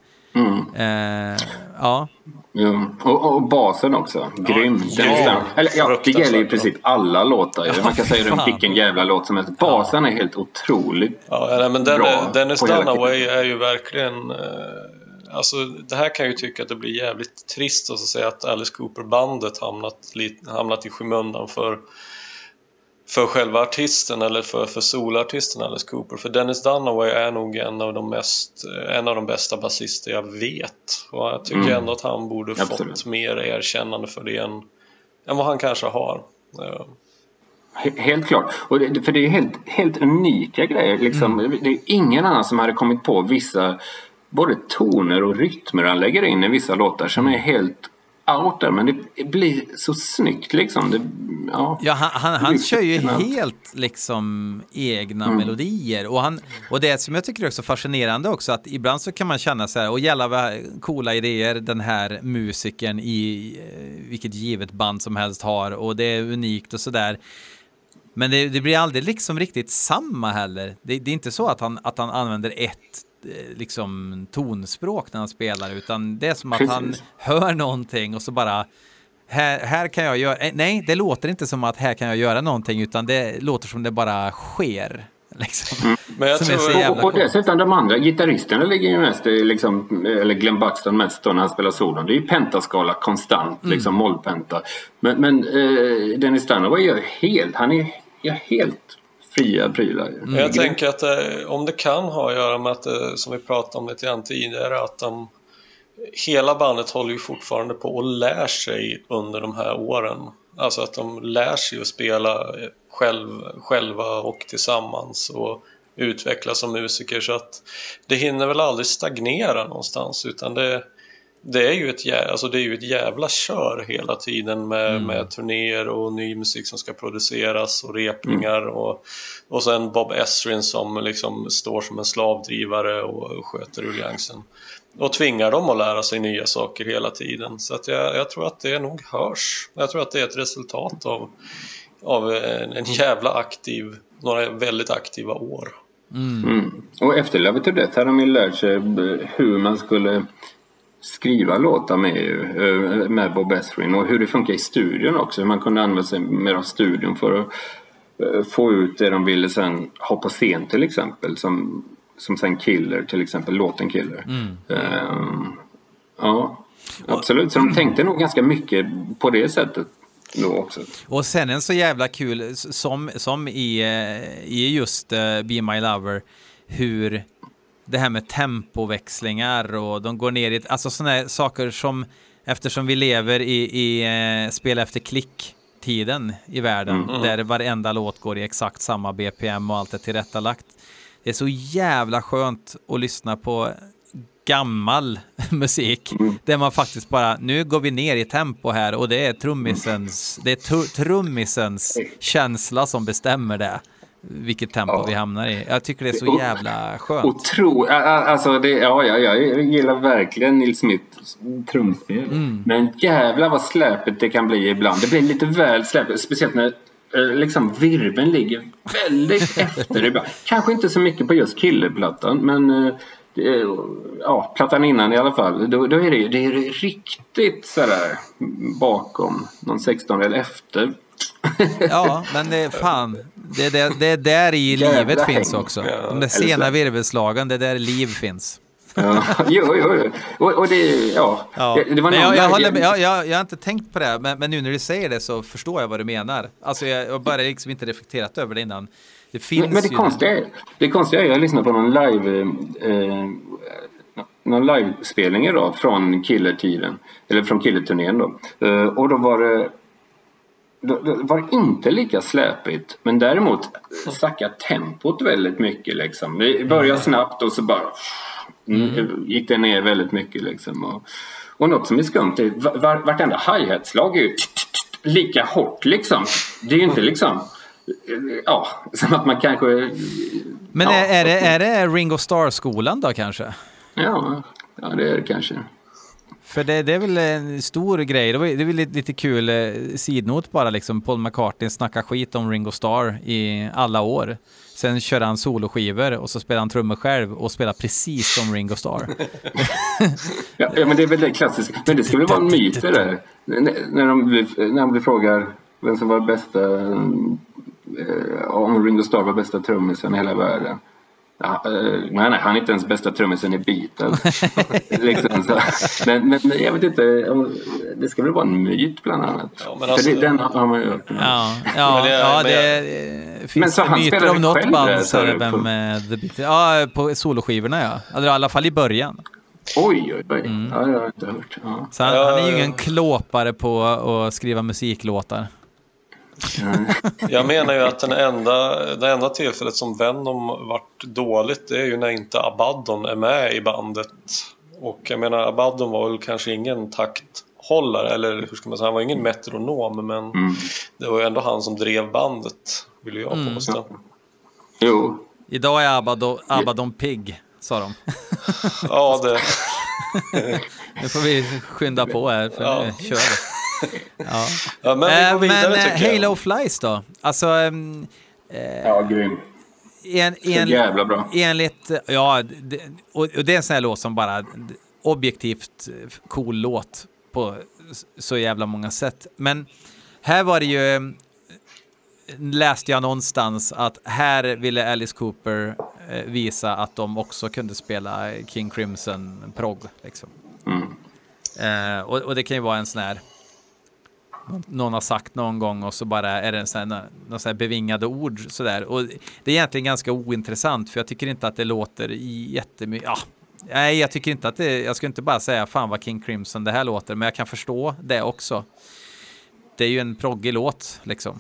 Eh, ja, Ja. Och, och basen också. Grym. Ja, Den stämmer. Eller, ja, det gäller i princip alla låtar. ju. Man kan säga det om [laughs] vilken jävla låt som helst. Basen är helt otroligt. Ja, nej, men den, bra är- Dennis Dunaway är ju verkligen... Eh, alltså, det här kan jag ju tycka att det blir jävligt trist att säga att Alice Cooper-bandet hamnat, hamnat i skymundan för, för själva artisten eller för, för solartisten Alice Cooper. För Dennis Dunaway är nog en av de, mest, eh, en av de bästa basister jag vet. Och jag tycker ändå att han borde fått Absolut. mer erkännande för det än, än vad han kanske har. He- Helt klart. Och det, för det är helt, helt unika grejer. Liksom. Det är ingen annan som hade kommit på vissa både toner och rytmer han lägger in i vissa låtar som är helt out där. Men det blir så snyggt liksom. Det, ja. Ja, han, han, han kör ju helt liksom egna melodier. Och, han, och det som jag tycker är så fascinerande också, att ibland så kan man känna så här, och jävla vad coola idéer den här musikern i eh, vilket givet band som helst har, och det är unikt och sådär. Men det, det blir aldrig liksom riktigt samma heller. Det, det är inte så att han, att han använder ett liksom tonspråk när han spelar, utan det är som att han hör någonting och så bara här, här kan jag göra, eh, nej det låter inte som att här kan jag göra någonting utan det låter som det bara sker. [laughs] Liksom. Men jag är tror- Och, och dessutom de andra gitarristerna ligger ju mest liksom, eller Glenn Buxton mest då när han spelar solon. Det är ju pentaskala konstant, Mm. liksom mollpenta. Men, men eh, Dennis Dunaway gör helt, han är gör helt fria prylar. Men Jag tänker att eh, om det kan ha att göra med att, eh, som vi pratade om lite grann tidigare, att de, hela bandet håller ju fortfarande på och lär sig under de här åren. Alltså att de lär sig att spela eh, själv, själva och tillsammans och utvecklas som musiker så att det hinner väl aldrig stagnera någonstans utan det, det är ju ett, jä- alltså det är ju ett jävla kör hela tiden med, med turnéer och ny musik som ska produceras och repningar och, och sen Bob Esrin som liksom står som en slavdrivare och sköter ruljangsen och tvingar dem att lära sig nya saker hela tiden. Så att jag, jag tror att det nog hörs. Jag tror att det är ett resultat av, av en, en jävla aktiv, några väldigt aktiva år. Mm. Och efter Love It To Death hade de ju lärt sig hur man skulle skriva låtar med, ju, eh, med Bob Esrin och hur det funkar i studion också. Hur man kunde använda sig mer av studion för att eh, få ut det de ville sen ha på scen till exempel. Som, som sen Killer till exempel, låten Killer. Ehm, ja, absolut. Så de tänkte nog ganska mycket på det sättet också. Och sen en så jävla kul, som, som i, i just Be My Lover, hur det här med tempoväxlingar och de går ner i, ett- alltså sådana saker som, eftersom vi lever i, i eh, spel efter klick-tiden i världen, där varenda låt går i exakt samma BPM och allt är tillrättalagt. Det är så jävla skönt att lyssna på gammal [laughs] musik där man faktiskt bara, nu går vi ner i tempo här och det är trummisens, det är trummisens känsla som bestämmer det, vilket tempo Ja. vi hamnar i. Jag tycker det är så jävla skönt. Otro, alltså det, ja, ja, jag gillar verkligen Nils Smiths trumspel. Mm. Men jävlar vad släpet det kan bli ibland. Det blir lite väl släpet, speciellt när eh, liksom virveln ligger väldigt [laughs] efter ibland. Kanske inte så mycket på just killerplattan, men eh, ja, plattan innan i alla fall. Då, då är det, det är riktigt sådär bakom, någon 16 eller efter. Ja, men det är fan, det är där, det är där i livet häng. finns också. De där sena virvelslagen, det är där liv finns. Ja, [laughs] jo, jo, jo. Och, och det, ja. Ja. Det, det var jag, jag, håller med, jag, jag, jag har inte tänkt på det, men, men nu när du säger det så förstår jag vad du menar. Alltså jag, jag har bara liksom inte reflekterat över det innan. Det finns Men, men det ju... konstiga är, det konstiga är, jag lyssnade på någon live eh, någon livespelning idag från killertiden, eller från killerturnén då. Eh, och då var det då var det inte lika släpigt men däremot stackade tempot väldigt mycket liksom. Det började snabbt och så bara mm. gick det ner väldigt mycket liksom. Och, och något som är skumt är var, vartenda hi-hat-slag är ju lika hårt liksom. Det är ju inte liksom Ja, som att man kanske... Men ja, är, är, det, är det Ringo Starr-skolan då kanske? Ja, ja det är det kanske. För det, det är väl en stor grej. Det, var, det är väl lite, lite kul eh, sidnot bara liksom. Paul McCartney snackar skit om Ringo Starr i alla år. Sen kör han soloskivor och så spelar han trummor själv och spelar precis som Ringo Starr. [laughs] Ja, ja, men det är väl det klassiska. Men det skulle väl vara en myt det där. När de, blir- när frågar vem som var bästa, eh, om Ringo Starr var bästa trummisen i hela världen. Ja, eh, nej, nej, han är inte ens bästa trummisen i Beatles. [laughs] liksom, så. men, men jag vet inte, det ska väl vara en myt bland annat. Ja, men För alltså- det, den har man ju hört. Ja, ja, Men det- ja men det, finns så det han myter om något band så är det vem på- eh, The Beatles. Ja, på soloskivorna ja. Eller i alla fall i början. Oj, oj, oj. Mm. Ja, det har jag inte hört. Ja. Så han, Ja, han är ju ja. ingen klåpare på att skriva musiklåtar. [laughs] Jag menar ju att den enda, det enda tillfället som Venom vart dåligt det är ju när inte Abaddon är med i bandet. Och jag menar Abaddon var väl kanske ingen takthållare eller hur ska man säga, han var ingen metronom men Mm. det var ju ändå han som drev bandet vill jag Mm. påstå. Jo, Idag är Abaddon, Abaddon pigg, sa de. Ja, det, [laughs] Nu får vi skynda på här, för Ja. nu kör vi. Ja. ja, men vi Eh, går vidare men eh, jag. Halo Flies då? Alltså, ehm, ja, grym. en, Så en, jävla bra. enligt, ja, det, och, och det är en sån här låt som bara objektivt eh, cool låt på så jävla många sätt. Men här var det ju, eh, läste jag någonstans att här ville Alice Cooper eh, visa att de också kunde spela King Crimson prog. Liksom. Mm. Eh, och, och det kan ju vara en sån här någon- har sagt någon gång och så bara är det en sån här, någon sån här bevingade ord sådär. Och det är egentligen ganska ointressant för jag tycker inte att det låter jättemycket. Ja, nej, jag tycker inte att det, jag skulle inte bara säga fan vad King Crimson det här låter, men jag kan förstå det också. Det är ju en proggig låt liksom.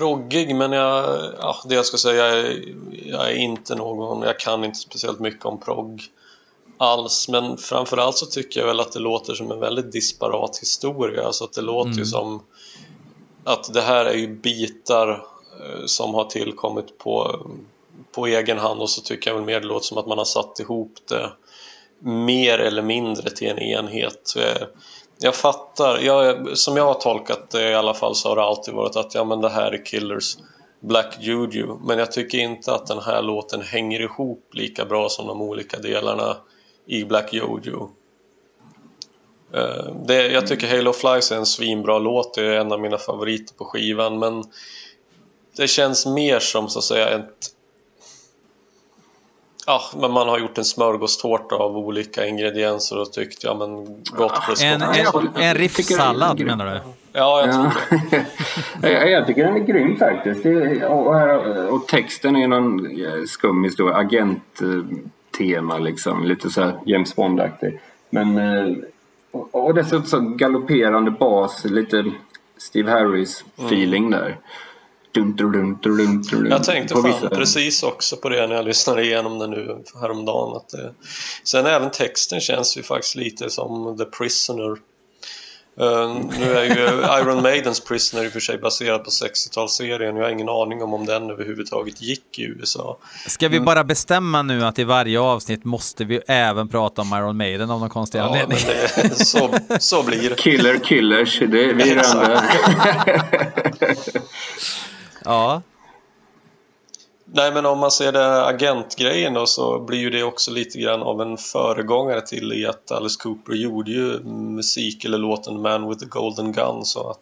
Proggig men jag, ja, det jag ska säga är jag är inte någon, jag kan inte speciellt mycket om progg alls men framförallt så tycker jag väl att det låter som en väldigt disparat historia alltså att det låter ju som att det här är ju bitar eh, som har tillkommit på, på egen hand och så tycker jag väl mer det låter som att man har satt ihop det mer eller mindre till en enhet. Jag, fattar, jag, som jag har tolkat det i alla fall så har det alltid varit att ja men det här är Killers Black Juju. Men jag tycker inte att den här låten hänger ihop lika bra som de olika delarna i Black Juju. Eh, Det, jag tycker Halo Flies är en svinbra låt, det är en av mina favoriter på skivan men det känns mer som så att säga ett Ja, men man har gjort en smörgåstårta av olika ingredienser och tyckt ja men gott för att En, en, en riffsallad menar du? Ja, jag tror Ja. [laughs] det. jag, jag tycker den är grym faktiskt. Det, är- och, och, här- och texten är någon eh, skum historia. Agenttema liksom. Lite så här James Bond-aktig. Men... eh, Och, och dessutom så galopperande bas. Lite Steve Harris-feeling där. Dun, dun, dun, dun, dun, dun, Jag tänkte fan vissa- precis också på det när jag lyssnade igenom den nu häromdagen. Att det... Sen även texten känns ju faktiskt lite som The Prisoner. Eh, nu är ju [laughs] Iron Maidens Prisoner i och för sig baserad på 60-talsserien. Jag har ingen aning om om den överhuvudtaget gick i USA. Ska vi bara bestämma nu att i varje avsnitt måste vi även prata om Iron Maiden av någon konstig Ja, anledning? det, så, så blir det. Killer Killers. Det, vi är där. [laughs] [laughs] Ja. Nej men om man ser det agentgrejen då så blir ju det också lite grann av en föregångare till i att Alice Cooper gjorde ju musik eller låten Man with the Golden Gun så att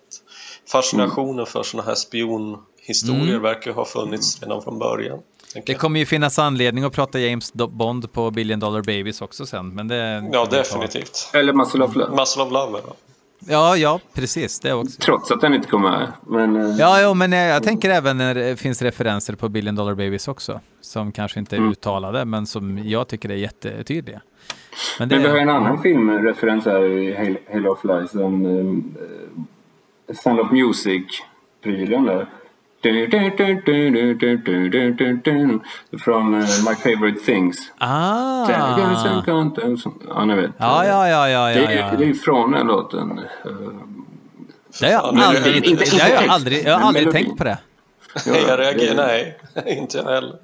fascinationen för såna här spionhistorier verkar ha funnits redan från början. Det kommer ju finnas anledning att prata James Bond på Billion Dollar Babies också sen. Men det Ja, definitivt. Eller Muscle of Love. Muscle of Love, ja. Ja, ja, precis. Det också. Trots att den inte kommer med. Men, eh, Ja, jo, men jag, jag tänker även när det finns referenser på Billion Dollar Babies också. Som kanske inte är Mm. uttalade, men som jag tycker är jättetydliga. Men det, Men vi har en annan filmreferens här i Halo- Halo of Lies. Den uh, Sound of Music-prylen där. Från eh, My Favorite Things. Ah! Ja, ni vet. Ja, ja, ja, ja, Det, ja, är- ja. det är från den låten. Det har jag aldrig, inte- inte det har jag aldrig, jag har aldrig tänkt på det. ja, [laughs] Jag reagerar, nej, [laughs] inte jag heller.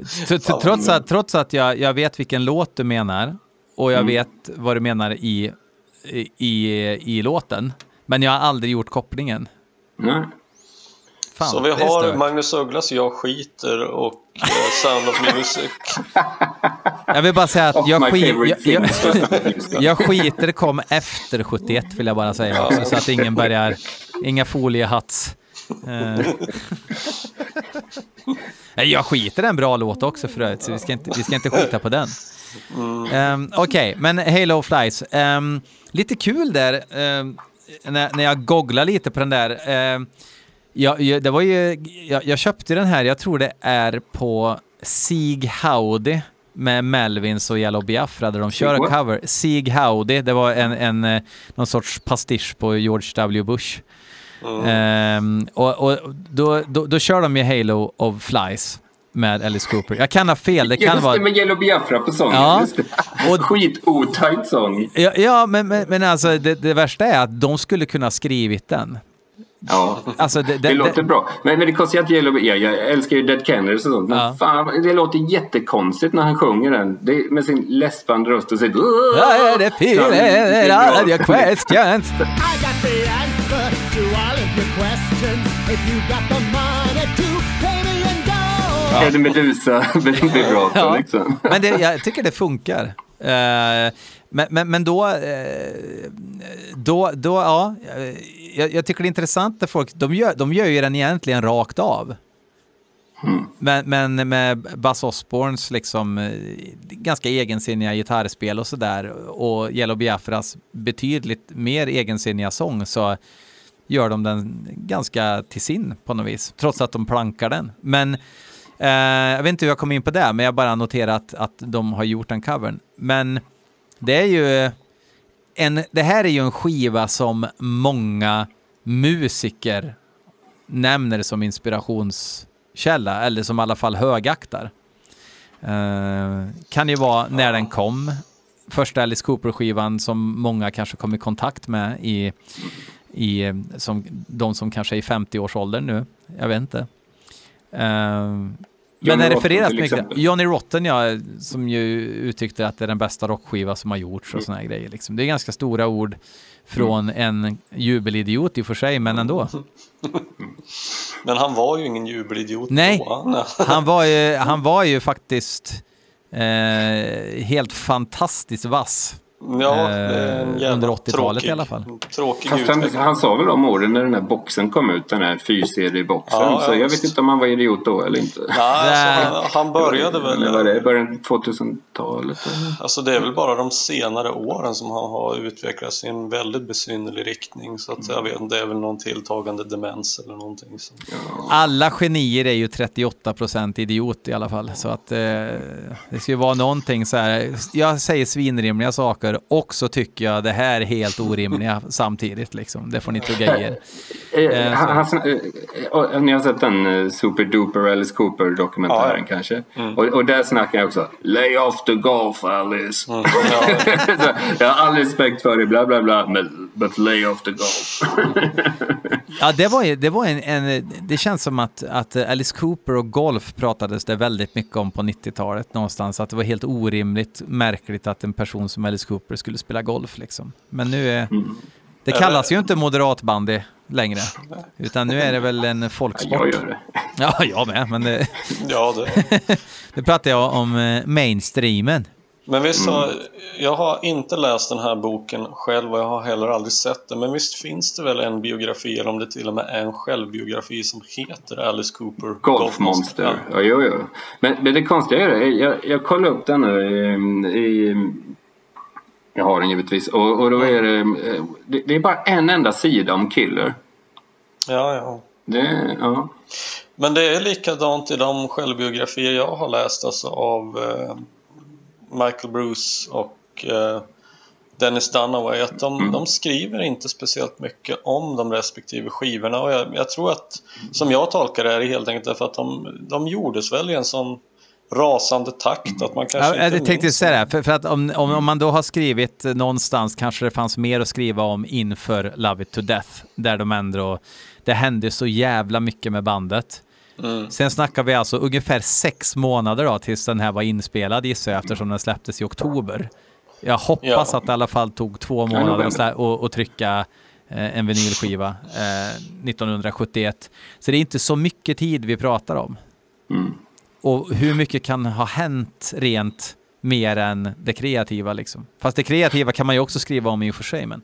Trots att, trots att jag, jag vet vilken låt du menar och Mm. jag vet vad du menar i, i, i låten. Men jag har aldrig gjort kopplingen. Nej. Fan, Så vi har stört. Magnus Ugglas Jag skiter och eh, Sound of Music. Jag vill bara säga att jag, skit, jag, jag, [laughs] jag skiter kom efter 71 vill jag bara säga också, så att ingen börjar, inga foliehats. Eh. Nej, Jag skiter en bra låt också för övrigt, så vi ska inte, vi ska inte skita på den. Um, Okej, men Halo Flies. Ehm, lite kul där, ehm, när, när jag googlar lite på den där. ehm, jag, jag, det var ju, jag, jag köpte den här, jag tror det är på Sieg Howdy med Melvins och Yellow Biafra där de kör en cover. Sieg Howdy, det var en, en, eh, någon sorts pastisch på George W. Bush. Ehm, och och då, då, då kör de ju Halo of Flies med Alice Cooper. Jag kan ha fel, det kan Just vara... det, med Yellow Biafra på sången. Ja. Och- [laughs] Skit-otajt sång. Ja, ja men, men, men alltså det, det värsta är att de skulle kunna skrivit den. Ja. Alltså, det, Det, det, låter det, bra. Men, men det kostar att Yellow ja, Jag älskar ju Dead Kennedys och sånt. Men Ja. fan, det låter jättekonstigt när han sjunger den. Det, med sin läspande röst och sitt... Ja, det feeling, all your questions. I got the answer to all of your questions. If you got the money to pay me in gold. Eddie Meduza vibrato Ja. liksom. Men det, jag tycker det funkar. Eh, men, men, men då, eh, då, då, ja, jag, jag tycker det är intressant när folk, de gör, de gör ju den egentligen rakt av. Men, men med Buzz Osborns liksom eh, ganska egensinniga gitarrspel och sådär och Yellow Biafras betydligt mer egensinniga sång så gör de den ganska till sin på något vis, trots att de plankar den. Men eh, jag vet inte hur jag kom in på det, men jag bara noterar att, att de har gjort den covern. Men det är ju en, det här är ju en skiva som många musiker nämner som inspirationskälla, eller som i alla fall högaktar. Eh, kan ju vara när den kom, första Alice Cooper-skivan som många kanske kom i kontakt med i, i som, de som kanske är i 50-årsåldern nu. Jag vet inte. Eh, Eh, men Johnny det refereras mycket. exempel. Johnny Rotten, ja, som ju uttryckte att det är den bästa rockskiva som har gjorts och såna här grejer. Liksom. Det är ganska stora ord från en jubelidiot i och för sig, men ändå. [laughs] Men han var ju ingen jubelidiot Nej. då. Han, [laughs] Han var ju, han [laughs] var ju faktiskt eh, helt fantastiskt vass. Ja, Eh, under 80-talet tråkig- i alla fall. Tråkig Fast han, han sa väl om orden när den här boxen kom ut, den här fyrserie-boxen. Ja, ja, så jag vet inte om han var idiot då eller inte. Nej, alltså, han, han började Eller var väl... det början på 2000-talet? eller? Alltså det är väl bara de senare åren som han har utvecklats i en väldigt besynnerlig riktning. Så att jag vet inte, det är väl någon tilltagande demens eller någonting. Så. Alla genier är ju 38% idiot i alla fall. Så att eh, det ska ju vara någonting så här. Jag säger svinrimliga saker och så tycker jag det här är helt orimliga samtidigt. Liksom. Det får ni tugga i er. Eh, Eh, eh, ni har sett den Super Duper Alice Cooper dokumentären Ja, kanske? Och, och där snackar jag också Lay off the golf Alice. Mm, [laughs] jag har all respekt för dig, bla bla bla, men but lay off the golf. [laughs] Ja, det var, det var en, en... Det känns som att, att Alice Cooper och golf pratades det väldigt mycket om på 90-talet någonstans. Att det var helt orimligt märkligt att en person som Alice Cooper skulle spela golf liksom. Men nu är... Det kallas ju inte moderatbandy längre. Utan nu är det väl en jag folksport. gör det. Ja, jag med. Men det, ja, det. [laughs] nu pratar jag om eh, mainstreamen. Men visst har, jag har inte läst den här boken själv och jag har heller aldrig sett den. Men visst finns det väl en biografi, eller om det till och med är en självbiografi som heter Alice Cooper Golfmonster. Ja, jo, jo. Men, men det konstiga är det, jag, jag kollade upp den nu i, i jag har den givetvis. Och, och då är det, det, det är bara en enda sida om Killer. Ja, ja. Det, ja. Men det är likadant i de självbiografier jag har läst alltså av eh, Michael Bruce och eh, Dennis Dunaway att de, de skriver inte speciellt mycket om de respektive skivorna och jag, jag tror att som jag tolkar det är det helt enkelt därför att de, de gjordes väl i en sån rasande takt att man kanske Ja, inte jag tänkte säga det, för, för att om, om, om man då har skrivit någonstans kanske det fanns mer att skriva om inför Love It To Death, där de ändå, det hände så jävla mycket med bandet. Mm. Sen snackar vi alltså ungefär sex månader då tills den här var inspelad gissar jag eftersom den släpptes i oktober. Jag hoppas Ja. att det i alla fall tog två månader och trycka eh, en vinylskiva eh, 1971. Så det är inte så mycket tid vi pratar om. Mm. Och hur mycket kan ha hänt rent mer än det kreativa liksom? Fast det kreativa kan man ju också skriva om i och för sig, men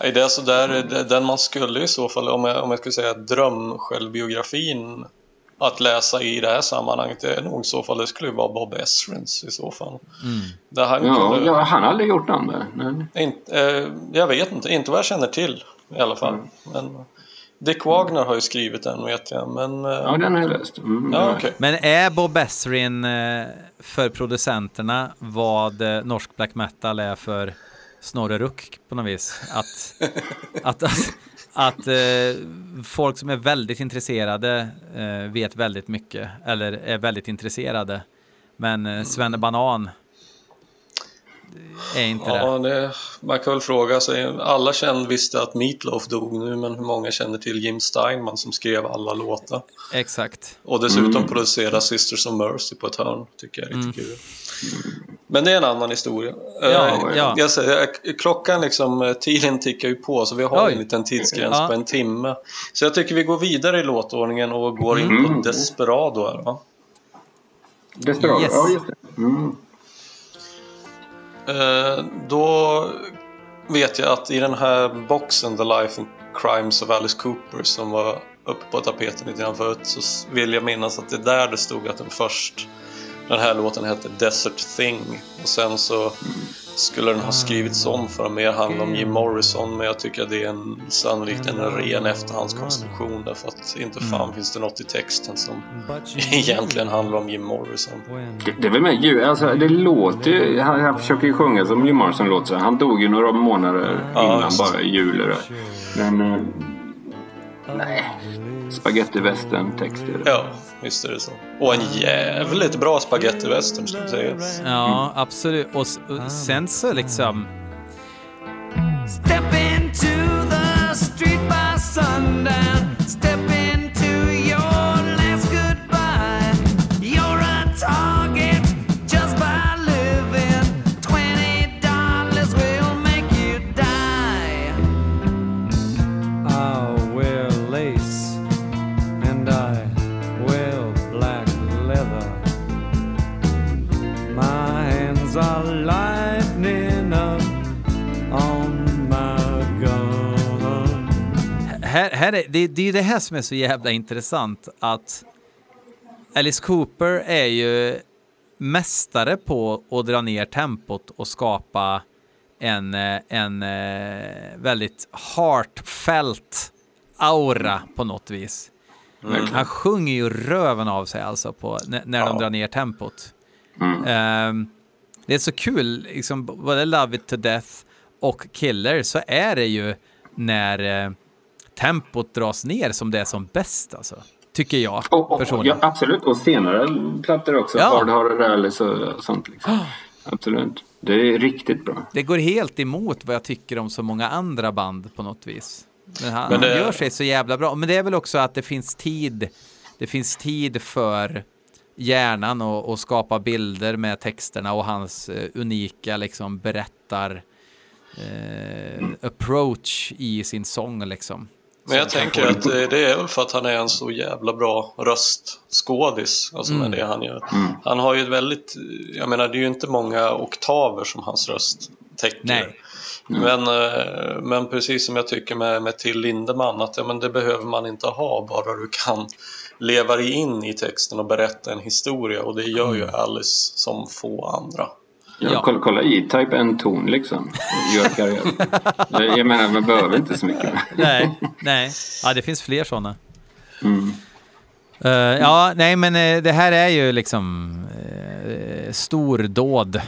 Nej, det är så där, den man skulle i så fall, om jag, om jag skulle säga drömsjälvbiografin att läsa i det här sammanhanget, det är nog i så fall, det skulle vara Bob Esrins i så fall. Där han Ja, kunde, ja, han har aldrig gjort någon där. Nej. eh, jag vet inte, inte vad jag känner till i alla fall. Men Dick Wagner har ju skrivit den vet jag, men... eh, Ja, den har jag läst. Mm, ja, okej. Men är Bob Esrin eh, för producenterna vad eh, norsk black metal är för Snorre Ruck på något vis? Att, att, att, att eh, folk som är väldigt intresserade eh, vet väldigt mycket, eller är väldigt intresserade. Men eh, Svenne Banan är inte det. Ja, det, man kan väl fråga sig. Alla kände visste att Meatloaf dog nu, men hur många känner till Jim Steinman som skrev alla låtar? Exakt. Och dessutom producerade Sisters of Mercy på ett hörn, tycker jag är lite kul. Men det är en annan historia. Ja, Eh, ja. Jag säger, klockan liksom, eh, tiden tickar ju på så vi har Oj. en liten tidsgräns Ja. på en timme. Så jag tycker vi går vidare i låtordningen och går in Mm. på Desperado här va? Desperado, Yes. ja just det. Mm. Eh, då vet jag att i den här boxen The Life and Crimes of Alice Cooper som var uppe på tapeten lite grann förut så vill jag minnas att det är där det stod att den först den här låten hette Desert Thing. Och sen så skulle den ha skrivits om för att mer handla om Jim Morrison men jag tycker att det är en, sannolikt en ren efterhandskonstruktion därför att inte fan finns det något i texten som [laughs] egentligen handlar om Jim Morrison. Det, det är väl med alltså det låter ju, han, han försöker ju sjunga som Jim Morrison låter. Han dog ju några månader Ja, innan just bara i jul. Men eh, Nej. Spaghetti western texter. Ja, visst är det så. Och en jävligt bra spagettivästern ska sägas. Ja, absolut. Och, och sen så liksom... Step Är, det, det är det här som är så jävla intressant att Alice Cooper är ju mästare på att dra ner tempot och skapa en, eh, en eh, väldigt heartfelt aura på något vis. Han sjunger ju röven av sig alltså på, när, när de drar ner tempot. Ehm, det är så kul, liksom, både Love It To Death och Killer så är det ju när eh, tempot dras ner som det är som bäst alltså. Tycker jag Och, och, ja, personligen. absolut. Och senare plattor också. Ja. Hard Hard Rallies och sånt. Liksom. [gasps] Absolut. Det är riktigt bra. Det går helt emot vad jag tycker om så många andra band på något vis. Men han, Men det- han gör sig så jävla bra. Men det är väl också att det finns tid. Det finns tid för hjärnan att att skapa bilder med texterna och hans eh, unika liksom berättar eh, approach i sin sång liksom. Men jag tänker att eh, det är väl för att han är en så jävla bra röstskådis, alltså med det han gör. Han har ju ett väldigt, jag menar det är ju inte många oktaver som hans röst täcker. Nej. Men, eh, men precis som jag tycker med, med Till Lindemann, att ja, men det behöver man inte ha, bara du kan leva dig in i texten och berätta en historia och det gör ju Alice som få andra. Ja, Ja. Kolla, kolla E-Type en ton liksom. Gör karriär. [laughs] Jag menar, man behöver inte så mycket. Nej, nej. Ja, det finns fler sådana. Mm. Eh, ja, nej, men eh, det här är ju liksom uh, stordåd.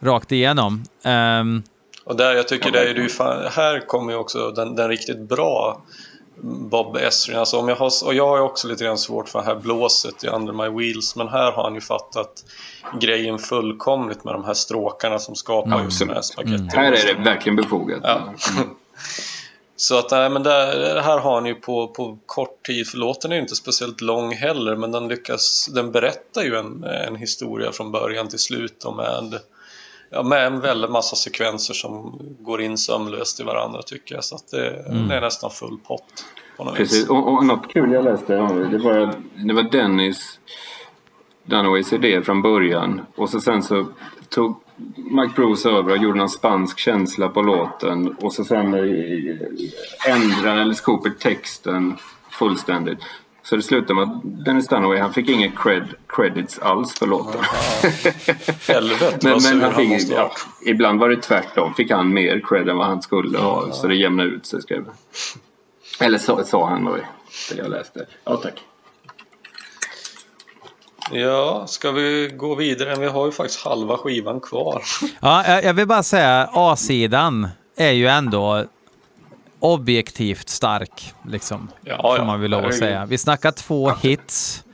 Rakt igenom. Ehm, Och där jag tycker det är ju fan, här kommer ju också den, den riktigt bra Bob Esrin. Alltså om jag har, och jag har också lite grann svårt för det här blåset i Under My Wheels men här har han ju fattat grejen fullkomligt med de här stråkarna som skapar just den här spagetti. Här är det verkligen befogat. Ja. [laughs] Så att nej, men där, här har han ju på, på kort tid, för låten är ju inte speciellt lång heller, men den lyckas, den berättar ju en, en historia från början till slut och med, ja, med en väldigt massa sekvenser som går in sömlöst i varandra tycker jag. Så att det, det är nästan full pott på något vis. Precis. Och, och något kul jag läste, det var, det var Dennis Dunaways idé från början. Och så sen så tog Mike Bruce över och gjorde någon spansk känsla på låten. Och så sen eh, ändrade Alice Cooper texten fullständigt. Så det slutade med att Dennis Dunaway, han fick ingen cred, credits alls för låten. [laughs] Helvete Men, vad sur men han han fick, måste ja, ibland var det tvärtom. Fick han mer cred än vad han skulle ha. Så det jämnade ut sig skrev. Eller så, sa han då. Det jag läste. Ja tack. Ja, ska vi gå vidare? Vi har ju faktiskt halva skivan kvar. ja, jag- jag vill bara säga A-sidan är ju ändå objektivt stark, liksom. Ja, får ja, man väl lov att säga. Vi snackar två hits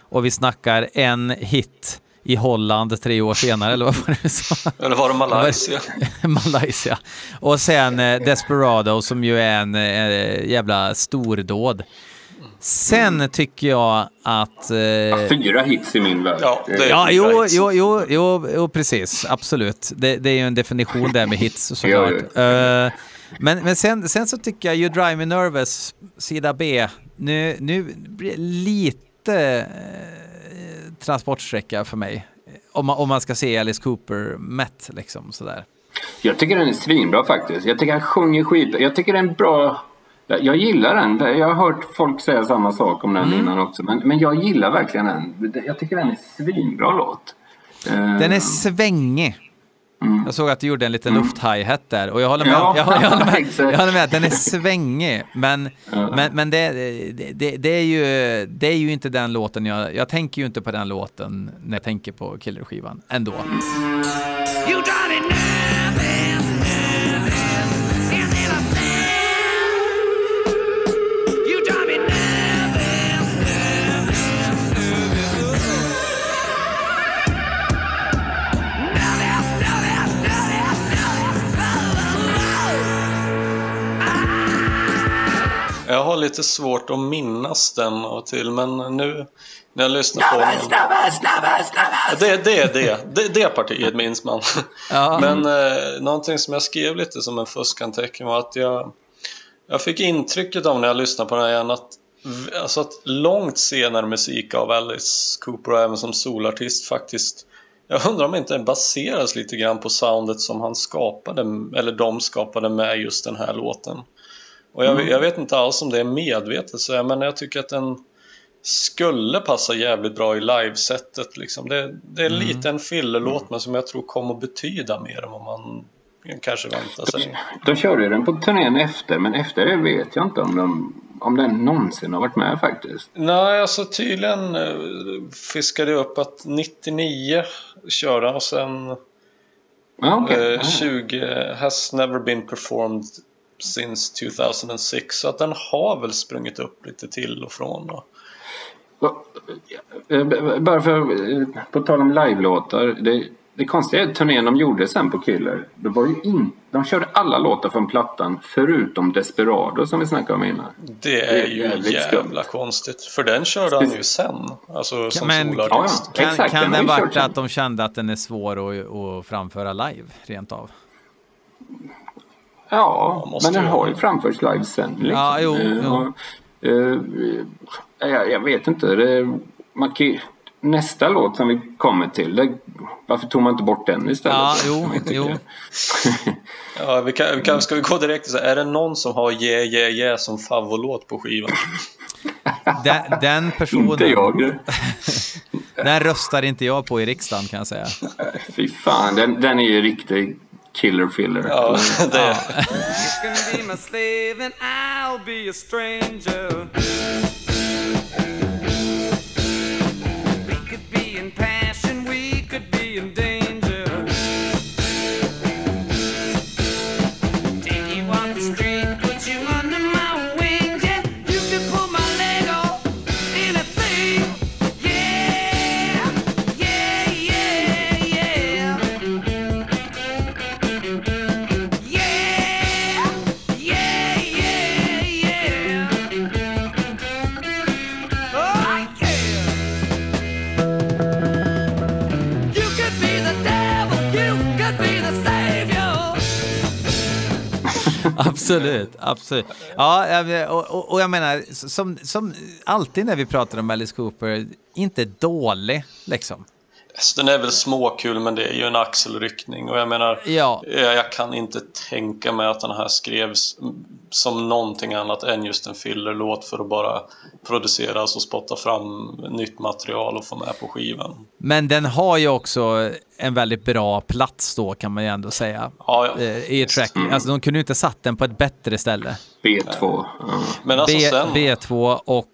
och vi snackar en hit i Holland tre år senare, eller vad var det du sa? Eller var det Malaysia? [laughs] Malaysia. Och sen eh, Desperado som ju är en eh, jävla stordåd. Sen tycker jag att... Eh, Fyra hits i min värld. Ja, det- Ja, jo, jo, jo, jo, jo, precis. Absolut. Det, det är ju en definition där med hits såklart. Eh, men men sen, sen så tycker jag You Drive Me Nervous, sida B, nu, nu blir det lite eh, transportsträcka för mig. Om man, om man ska se Alice Cooper mätt liksom sådär. Jag tycker den är svinbra faktiskt. Jag tycker han sjunger skit. Jag tycker den är bra. Jag, jag gillar den. Jag har hört folk säga samma sak om den Mm. innan också. Men, men jag gillar verkligen den. Jag tycker den är svinbra låt. Eh, Den är svängig. Jag såg att du gjorde en liten luft-hi-hat där och jag håller med. Ja, jag, håller, jag, håller med [laughs] jag håller med att den är svängig. Men, men, men det, det, det, är ju, det är ju inte den låten jag... Jag tänker ju inte på den låten när jag tänker på Killer-skivan ändå. You got it nervous, har lite svårt att minnas den och till, men nu när jag lyssnar på den... Det, det, det, det, det partiet minns man. Ja. Men eh, någonting som jag skrev lite som en fuskanteckning var att jag, jag fick intrycket av när jag lyssnade på den här igen att, alltså att långt senare musik av Alice Cooper och även som solartist faktiskt jag undrar om inte den baseras lite grann på soundet som han skapade, eller de skapade med just den här låten. Och jag, jag vet inte alls om det är medvetet så men jag tycker att den skulle passa jävligt bra i livesättet liksom. Det, det är lite en fillerlåt men som jag tror kommer betyda mer än vad man kanske väntar sig. De körde ju den på turnén efter, men efter det vet jag inte om, de, om den någonsin har varit med faktiskt. Nej, alltså tydligen eh, fiskade jag upp att 99 körde och sen Ja, okej. eh, 20 has never been performed since 2006. Så att den har väl sprungit upp lite till och från. Då. Eh, Bara för, eh, på tal om live-låtar. Det, det konstiga är att turnén de gjorde sen på Killer. Det var ju in, de körde alla låtar från plattan förutom Desperado som vi snackade om innan. Det är Det är ju jävla konstigt. För den körde han ju sen. Alltså som Men- solartist. Ja, Kan, Exakt, kan den varit att de kände att den är svår att, att framföra live, rent av? Ja, men den har ju framförts live sen. Liksom. Ja, jo, Eh, jo. och, eh, jag, jag vet inte. Det, man kan, nästa låt som vi kommer till. Det, varför tog man inte bort den istället? Ja, jo, jo. [laughs] Ja, vi kan, vi kan, ska vi gå direkt till så Är det någon som har Yeah Yeah Yeah som favoritlåt på skivan? [laughs] Den, den Inte personen, jag. [laughs] den röstar inte jag på i riksdagen kan jag säga. Fy fan, den, den är ju riktig killer filler. Ja, [laughs] det, You Absolut, absolut. Ja, och, och, och jag menar, som, som alltid när vi pratar om Alice Cooper, inte dålig liksom alltså, den är väl småkul men det är ju en axelryckning och jag menar Ja. jag, jag kan inte tänka mig att den här skrevs som någonting annat än just en fillerlåt för att bara produceras och spotta fram nytt material och få med på skivan. Men den har ju också en väldigt bra plats då kan man ju ändå säga. Ja, ja. eh, I track. Alltså de kunde ju inte satt den på ett bättre ställe. B2. Ja. Men alltså B, sen... B2 och,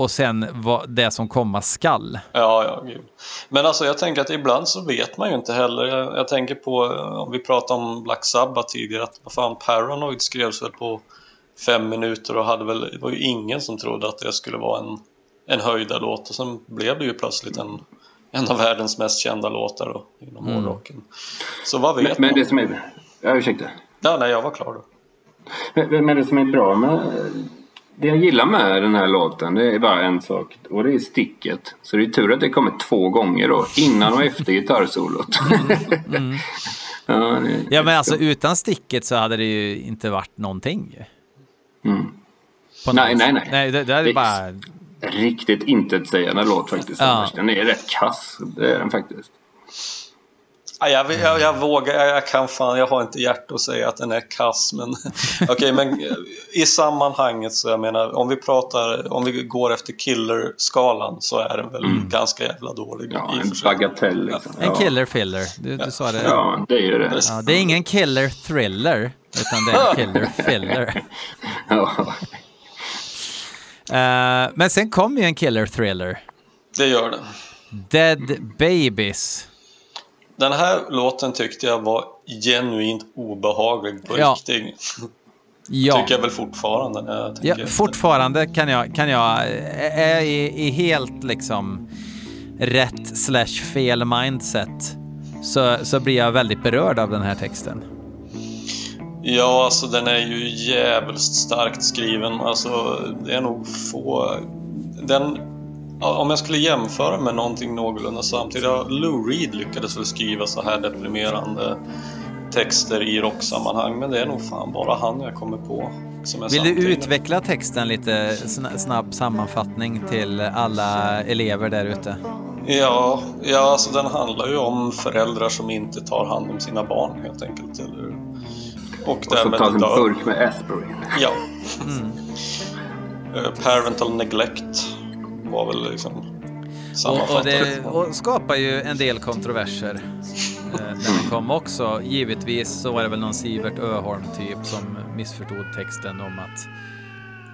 och sen vad det som komma skall. Ja, ja, gud. Men alltså jag tänker att ibland så vet man ju inte heller. Jag, jag tänker på, eh, om vi pratade om Black Sabbath tidigare, att vad fan, Paranoid skrevs väl på fem minuter och hade väl, det var ju ingen som trodde att det skulle vara en, en höjdarlåt och sen blev det ju plötsligt en, en av världens mest kända låtar då, inom hårdrocken. Så vad vet Men, men man? det som är... Ja, ursäkta. Ja, nej, jag var klar då. Men, men det som är bra med... Det jag gillar med den här låten det är bara en sak och det är sticket. Så det är tur att det kommer två gånger då. Innan och efter gitarrsolot. [laughs] ja, det, Ja men alltså utan sticket så hade det ju inte varit någonting. Mm. Nej, nej, nej. Nej, det, det är bara... Riktigt intetsägande låt faktiskt. Ja. Den är rätt kass. Det är den faktiskt. Ja, jag, jag, jag vågar, jag, jag kan fan, jag har inte hjärta att säga att den är kass men [laughs] okej men eh, i sammanhanget så jag menar om vi pratar, om vi går efter killer-skalan så är den väl ganska jävla dålig Ja, en bagatell liksom. En ja. killer filler. Du, du sa det. Ja, det är ju det. Ja, det är ingen killer thriller, utan det är en [laughs] killer filler. Ja. Eh, men sen kom ju en killer thriller. Det gör den. Dead Babies. Den här låten tyckte jag var genuint obehaglig på Ja. riktigt. Ja, Tycker jag väl fortfarande när jag ja fortfarande kan jag, kan jag är i, i helt liksom rätt slash fel mindset så, så blir jag väldigt berörd av den här texten. Ja, alltså den är ju jävligt starkt skriven. Alltså, det är nog få... Den... Om jag skulle jämföra med någonting någorlunda samtidigt. Lou Reed lyckades väl skriva så här deprimerande texter i rocksammanhang. Men det är nog fan bara han jag kommer på. Som är Vill du samtida. utveckla texten lite sna- snabb sammanfattning till alla elever där ute? Ja, ja alltså den handlar ju om föräldrar som inte tar hand om sina barn helt enkelt. Eller... Och Och så därmed tas en dör. burk med aspirin. Ja. Mm. Eh, Parental neglect var väl liksom Och, och det och skapar ju en del kontroverser. eh, När den kom också. Givetvis så var det väl någon Sivert Öholm typ som missförstod texten om att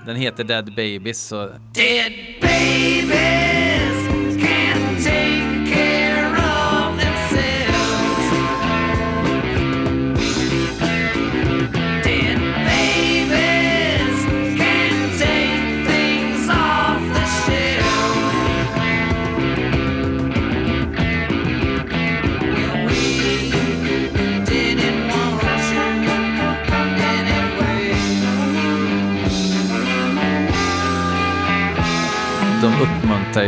den heter Dead Babies. Så Dead babies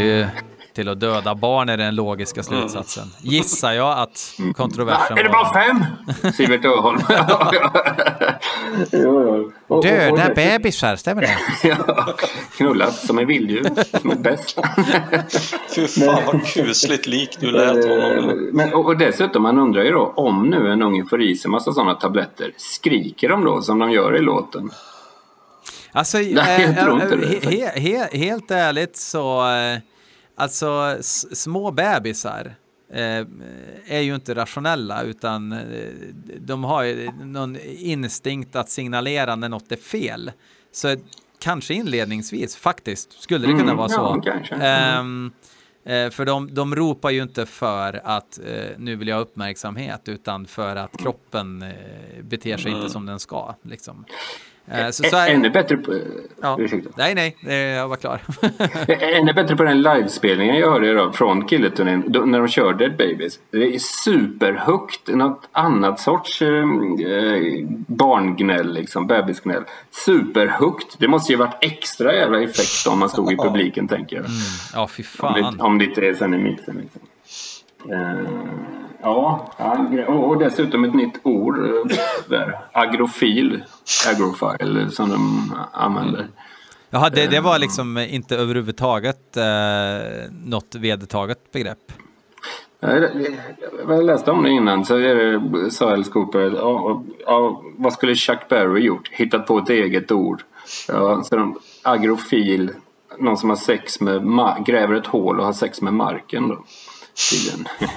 ju till att döda barn är den logiska slutsatsen. Gissar jag att kontroversen Är det var. bara fem? [laughs] Sivert Öholm. Döda bebisar, stämmer det? [laughs] Ja, knullas som en vilddjur som är bäst. [laughs] Fy fan vad kusligt lik du lät Eh, honom. Men, och, och dessutom, man undrar ju då om nu en unge får i sig massa sådana tabletter, skriker de då som de gör i låten? Alltså, [laughs] Nej, jag eh, tror inte eh, det, he, he, helt ärligt så, eh, alltså små bebisar är ju inte rationella utan de har ju någon instinkt att signalera när något är fel. Så kanske inledningsvis faktiskt skulle det kunna Mm, vara ja, så. kanske. Mm. Ehm, eh, för de, de ropar ju inte för att nu vill jag ha uppmärksamhet utan för att kroppen beter sig inte som den ska. Liksom. Eh, så, så Ä- är- Ännu bättre på... Ja. Ursäkta. Nej, nej, jag var klar. Ännu bättre på den livespelningen jag hörde då, från Killeturnén när de kör Dead Babies. Det är superhögt, något annat sorts eh, eh, barngnäll, liksom, bebisgnäll. Superhögt. Det måste ju varit extra jävla effekt om man stod i publiken tänker jag. ja, fy Om, det, fan. om det inte är sen i mixen. Liksom. Eh, ja, och, dessutom ett nytt ord eh, där. Agrofil. Agrofile som de använder. Jaha, det, det var liksom inte överhuvudtaget eh, något vedertaget begrepp. Jag läste om det innan så är det, sa Alice Cooper, ja, ja, vad skulle Chuck Berry gjort? Hittat på ett eget ord. Ja, så de, agrofil, någon som har sex med, gräver ett hål och har sex med marken då. Tydligen. [laughs]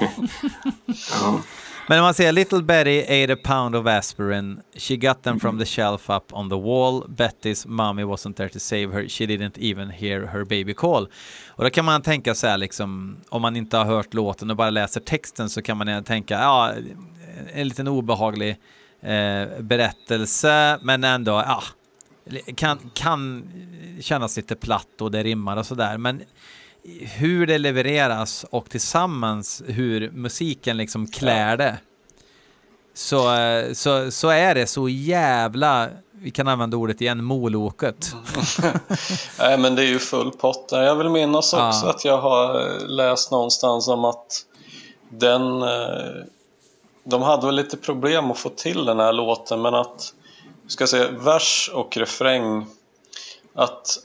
ja. Men om man säger Little Betty ate a pound of aspirin. She got them from the shelf up on the wall. Betty's mommy wasn't there to save her. She didn't even hear her baby call. Och då kan man tänka så här liksom, om man inte har hört låten och bara läser texten så kan man tänka, ja, en liten obehaglig eh, berättelse, men ändå, ja, kan, kan kännas lite platt och det rimmar och sådär. Men hur det levereras och tillsammans hur musiken liksom klär det. Så, så, så är det så jävla, vi kan använda ordet igen, moloket. [laughs] Nej, men det är ju full pott där. Jag vill minnas Ja. också att jag har eh, läst någonstans om att den... eh, De hade väl lite problem att få till den här låten, men att... Ska säga, vers och refräng. Att,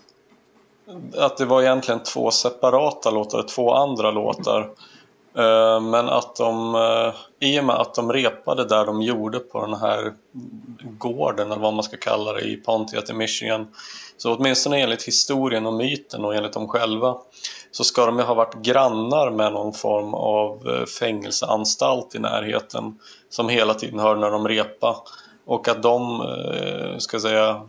att det var egentligen två separata låtar, två andra låtar. Eh, men att de, eh, i och med att de repade där de gjorde på den här gården, eller vad man ska kalla det, i Pontiac i Michigan. Så åtminstone enligt historien och myten och enligt dem själva så ska de ju ha varit grannar med någon form av eh, fängelseanstalt i närheten som hela tiden hör när de repa och att de, ska jag säga,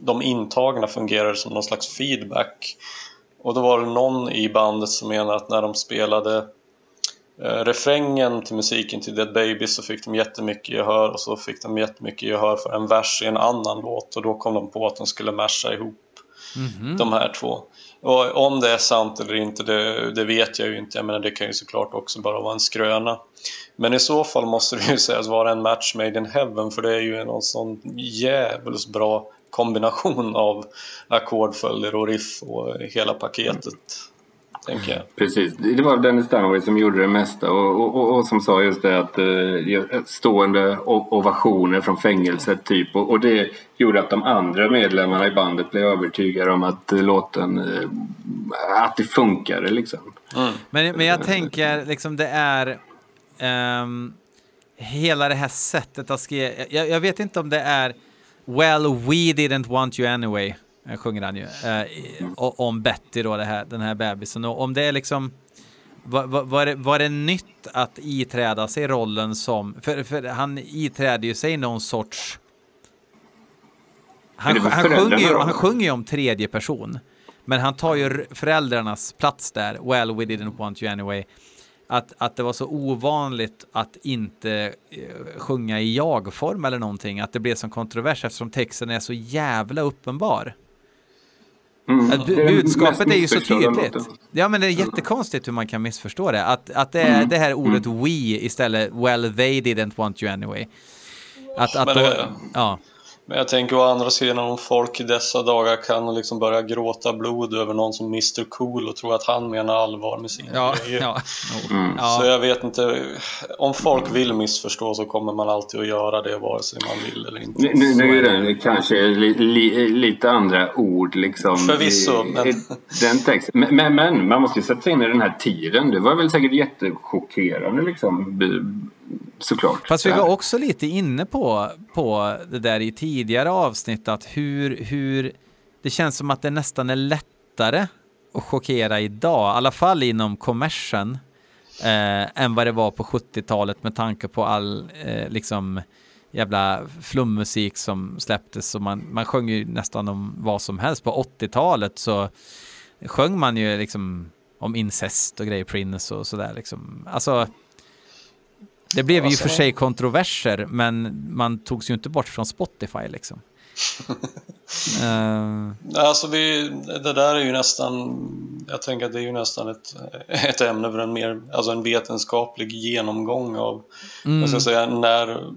de intagna fungerar som någon slags feedback. Och då var det någon i bandet som menade att när de spelade eh, refrängen till musiken till Dead Baby så fick de jättemycket gehör och så fick de jättemycket gehör för en vers i en annan låt och då kom de på att de skulle masha ihop De här två. Och om det är sant eller inte, det, det vet jag ju inte. Jag menar, det kan ju såklart också bara vara en skröna. Men i så fall måste det ju sägas vara en match made in heaven för det är ju en sån jävligt bra kombination av ackordföljder och riff och hela paketet. Tänker jag. Precis, det var Dennis Dunaway som gjorde det mesta och, och, och, och som sa just det att eh, stående ovationer från fängelset typ och, och det gjorde att de andra medlemmarna i bandet blev övertygade om att eh, låten, eh, att det funkade liksom. Men, men jag tänker liksom det är ehm, hela det här sättet att skriva. Jag, jag vet inte om det är Well, we didn't want you anyway. eh, Sjunger han ju. eh, om Betty då, det här, den här bebisen. Och om det är liksom var, var, var, det, var det nytt att iträda sig rollen som, för, för han iträder ju sig någon sorts han, han, sjunger ju, han sjunger ju om tredje person. Men han tar ju föräldrarnas plats där. Well, we didn't want you anyway. Att, att det var så ovanligt att inte eh, sjunga i jag-form eller någonting. Att det blev som kontrovers eftersom texten är så jävla uppenbar. Mm. Att bu- är budskapet är ju så tydligt. Ja, men det är jättekonstigt hur man kan missförstå det. Att, att det är det här ordet we istället, well, they didn't want you anyway. Att, att då, ja. Men jag tänker å andra sidan om folk i dessa dagar kan liksom börja gråta blod över någon som Mr Cool och tro att han menar allvar med sina Ja, grejer. [laughs] ja. Mm. Så jag vet inte, om folk vill missförstå så kommer man alltid att göra det vare sig man vill eller inte. Nu, nu, är det kanske li, li, lite andra ord liksom. Förvisso, men- Den texten. Men, men, men man måste ju sätta sig in i den här tiden. Det var väl säkert jättechockerande liksom. Såklart. Fast vi var också lite inne på, på det där i tidigare avsnitt att hur, hur det känns som att det nästan är lättare att chockera idag, i alla fall inom kommersen, eh, än vad det var på 70-talet med tanke på all eh, liksom jävla flummusik som släpptes. Så man, man sjöng ju nästan om vad som helst. På 80-talet så sjöng man ju liksom om incest och grejer, Prince och sådär liksom. Alltså, det blev ju Alltså- för sig kontroverser, men man togs ju inte bort från Spotify liksom. [laughs] Eh, Alltså vi, det där är ju nästan, jag tänker att det är ju nästan ett, ett ämne för en mer, alltså en vetenskaplig genomgång av, jag ska säga, när,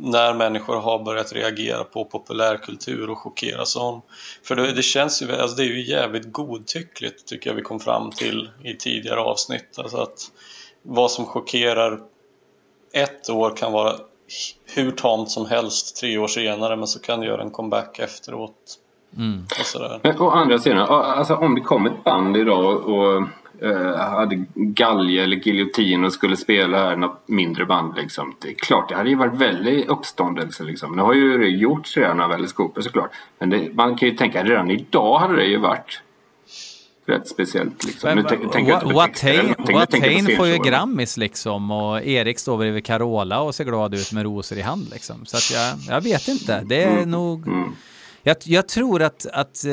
när människor har börjat reagera på populärkultur och chockeras om. För det, det känns ju, alltså det är ju jävligt godtyckligt tycker jag vi kom fram till i tidigare avsnitt. Alltså att vad som chockerar ett år kan vara hur tamt som helst tre år senare men så kan det göra en comeback efteråt. Och sådär. Men å andra sidan, alltså om det kom ett band idag och eh, hade galge eller giljotin och skulle spela här något mindre band liksom. Det är klart, det hade ju varit väldigt uppståndelse liksom. Det har ju det gjorts redan av Alice Cooper såklart. Men det, man kan ju tänka redan idag hade det ju varit rätt speciellt liksom. Men, Nu tänk- tänker jag Watain Watain får ju. Grammis liksom och Erik står bredvid Carola och ser glad ut med rosor i hand liksom. Så att jag, jag vet inte, det är nog... Mm. Jag, jag tror att, att, eh,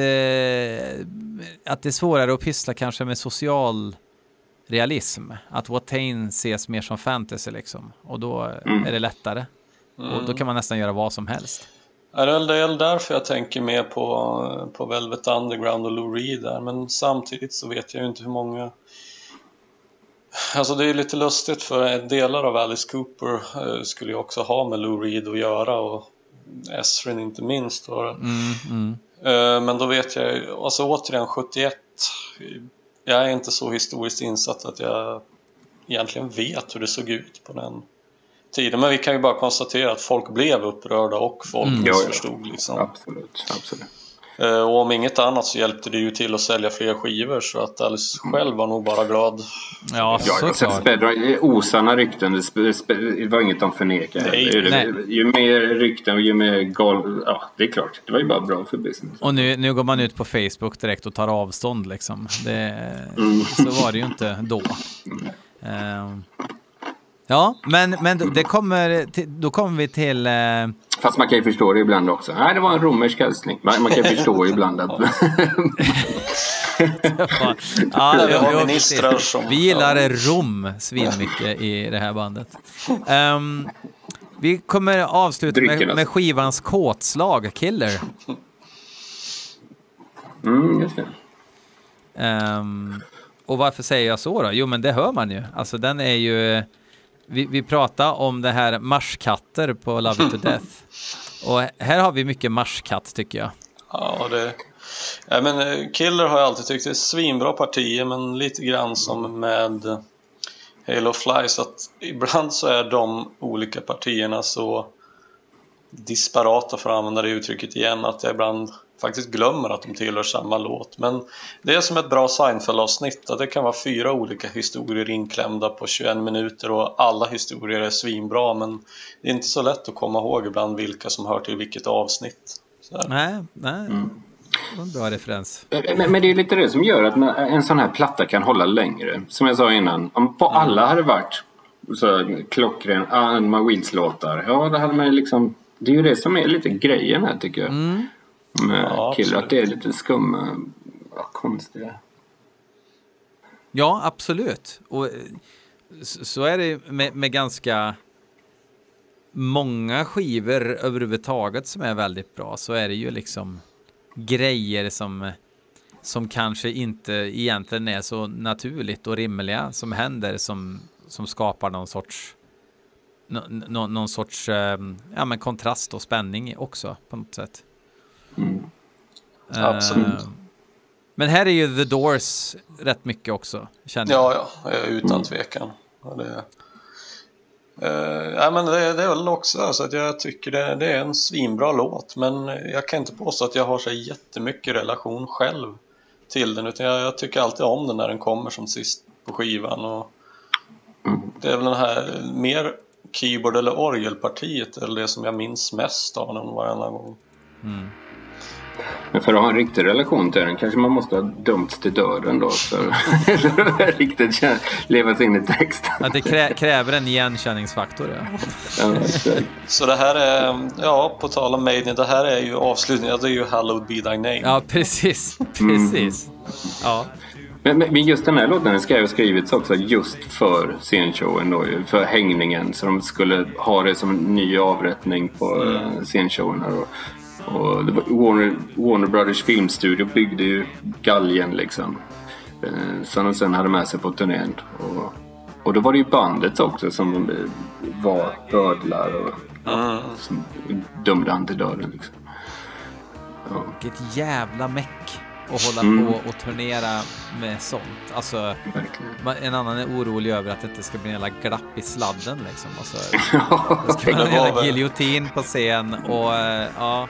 att det är svårare att pyssla kanske med social realism. Att Watain ses mer som fantasy liksom. Och då Mm. är det lättare. Och då kan man nästan göra vad som helst. Väl därför jag tänker mer på, på Velvet Underground och Lou Reed där men samtidigt så vet jag ju inte hur många Alltså det är lite lustigt för delar av Alice Cooper eh, skulle ju också ha med Lou Reed att göra och Esrin inte minst. Var det. Mm, mm. Eh, Men då vet jag alltså återigen 71 Jag är inte så historiskt insatt att jag egentligen vet hur det såg ut på den tiden men vi kan ju bara konstatera att folk blev upprörda och folk Mm. Ja, ja. missförstod liksom. Absolut, absolut. Eh, Och om inget annat så hjälpte det ju till att sälja fler skivor så att Alice själv var nog bara glad. Ja, Ja, ja, såklart. spädde osanna rykten, det, var inget de förnekade. Nej, nej. Ju mer rykten och ju mer gal... Ja, det är klart. Det var ju bara bra för business. Och nu, nu går man ut på Facebook direkt och tar avstånd liksom. Det, Mm. Så var det ju inte då. [laughs] Ehm, ja, men, men det kommer, till, då kommer vi till... eh, Fast man kan ju förstå det ibland också. Nej, det var en romersk hälsning. Man, man kan ju förstå [laughs] ibland att... [laughs] ja, vi har jo, ministrar som- Vi gillar rom svinmycket i det här bandet. Ehm, vi kommer avsluta med, alltså. med skivans kåtslag, Killer. Mm, just det. Ehm, och varför säger jag så då? Jo, men det hör man ju. Alltså den är ju... Vi, vi pratar om det här marskatter på Love It To [laughs] Death. Och här har vi mycket marskatt tycker jag. Ja, det... Ja, men eh, Killer har jag alltid tyckt är svinbra partier, men lite grann som med Halo Fly, så att ibland så är de olika partierna så disparata, för att använda det uttrycket igen, att jag ibland faktiskt glömmer att de tillhör samma låt. Men det är som ett bra Seinfeld-avsnitt, att det kan vara fyra olika historier inklämda på 21 minuter och alla historier är svinbra, men det är inte så lätt att komma ihåg ibland vilka som hör till vilket avsnitt. Så här. Nej, nej. Det var en bra referens. Men, men det är lite det som gör att en sån här platta kan hålla längre. Som jag sa innan, om på alla hade varit så klockren Anma Wheels-låtar, ja då hade man liksom... Det är ju det som är lite grejen här tycker jag. Med Ja, absolut. att det är lite skumma, ja, konstiga. Ja, absolut. Och eh, så är det med, med ganska många skivor överhuvudtaget som är väldigt bra. Så är det ju liksom grejer som, som kanske inte egentligen är så naturligt och rimliga som händer som, som skapar någon sorts nå, nå, någon sorts eh, ja, men kontrast och spänning också på något sätt. Eh, Absolut. Men här är ju The Doors rätt mycket också, känner jag. Ja, ja, utan tvekan. Ja, det, eh, ja, men det, det är väl också så att jag tycker det, det är en svinbra låt, men jag kan inte påstå att jag har så jättemycket relation själv till den, utan jag, jag tycker alltid om den när den kommer som sist på skivan. Och det är väl den här mer keyboard eller orgelpartiet, eller det som jag minns mest av den varannan gång. Men för att ha en riktig relation till den kanske man måste ha dömts till döden då. För att [laughs] riktigt leva sig in i texten. Att det krä, kräver en igenkänningsfaktor. Ja. Så det här är, ja, på tal om Maiden, det här är ju avslutningen, det är ju Hallowed Be Thy Name. ja, precis. Precis. Ja. Men, men just den här låten ska ju skrivits också just för scenshowen då, för hängningen. Så de skulle ha det som en ny avrättning på mm. scenshowen. här då. Och det var Warner, Warner Brothers filmstudio byggde ju galgen liksom. Eh, Som de sen hade med sig på turnén. Och, och då var det ju bandet också som eh, var bödlar och Mm. som dömde han till döden. Liksom. Vilket jävla meck att hålla Mm. på och turnera med sånt. Alltså, man- en annan är orolig över att det inte ska bli en jävla glapp i sladden liksom. Alltså, [laughs] det ska vara en jävla giljotin på scen och eh, ja.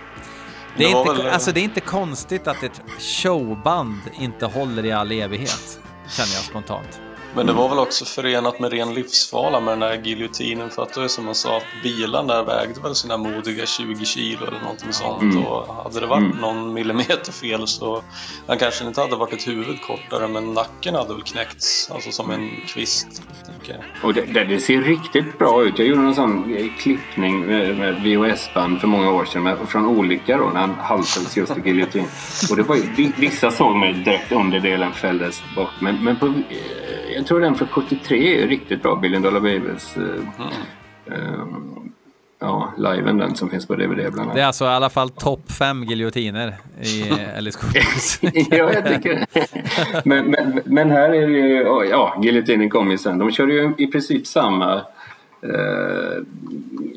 Det är, Det inte, väl- alltså, det är inte konstigt att ett showband inte håller i all evighet, känner jag spontant. Men det var väl också förenat med ren livsfara med den där giljotinen för att det är som man sa att bilen där vägde väl sina modiga 20 kilo eller någonting sånt Mm. och hade det varit någon millimeter fel så han kanske inte hade varit ett huvud kortare men nacken hade väl knäckts, alltså som en kvist. Jag. Och det, det, det ser riktigt bra ut. Jag gjorde en sån klippning med, med VHS-band för många år sedan med, från olika då när han halsades just i giljotin. Och det var ju, vi- vissa såg mig direkt underdelen fälldes bort. Men, men på, eh, jag tror den från 73 är riktigt bra. Billion Dollar Babies. Eh, eh, ja, liven den som finns på DVD bland Det annat. är alltså i alla fall topp fem giljotiner i [laughs] Alice Coopers. ja, jag tycker det. men, men, men här är det ju, ja, giljotinen kom ju sen. De körde ju i princip samma eh,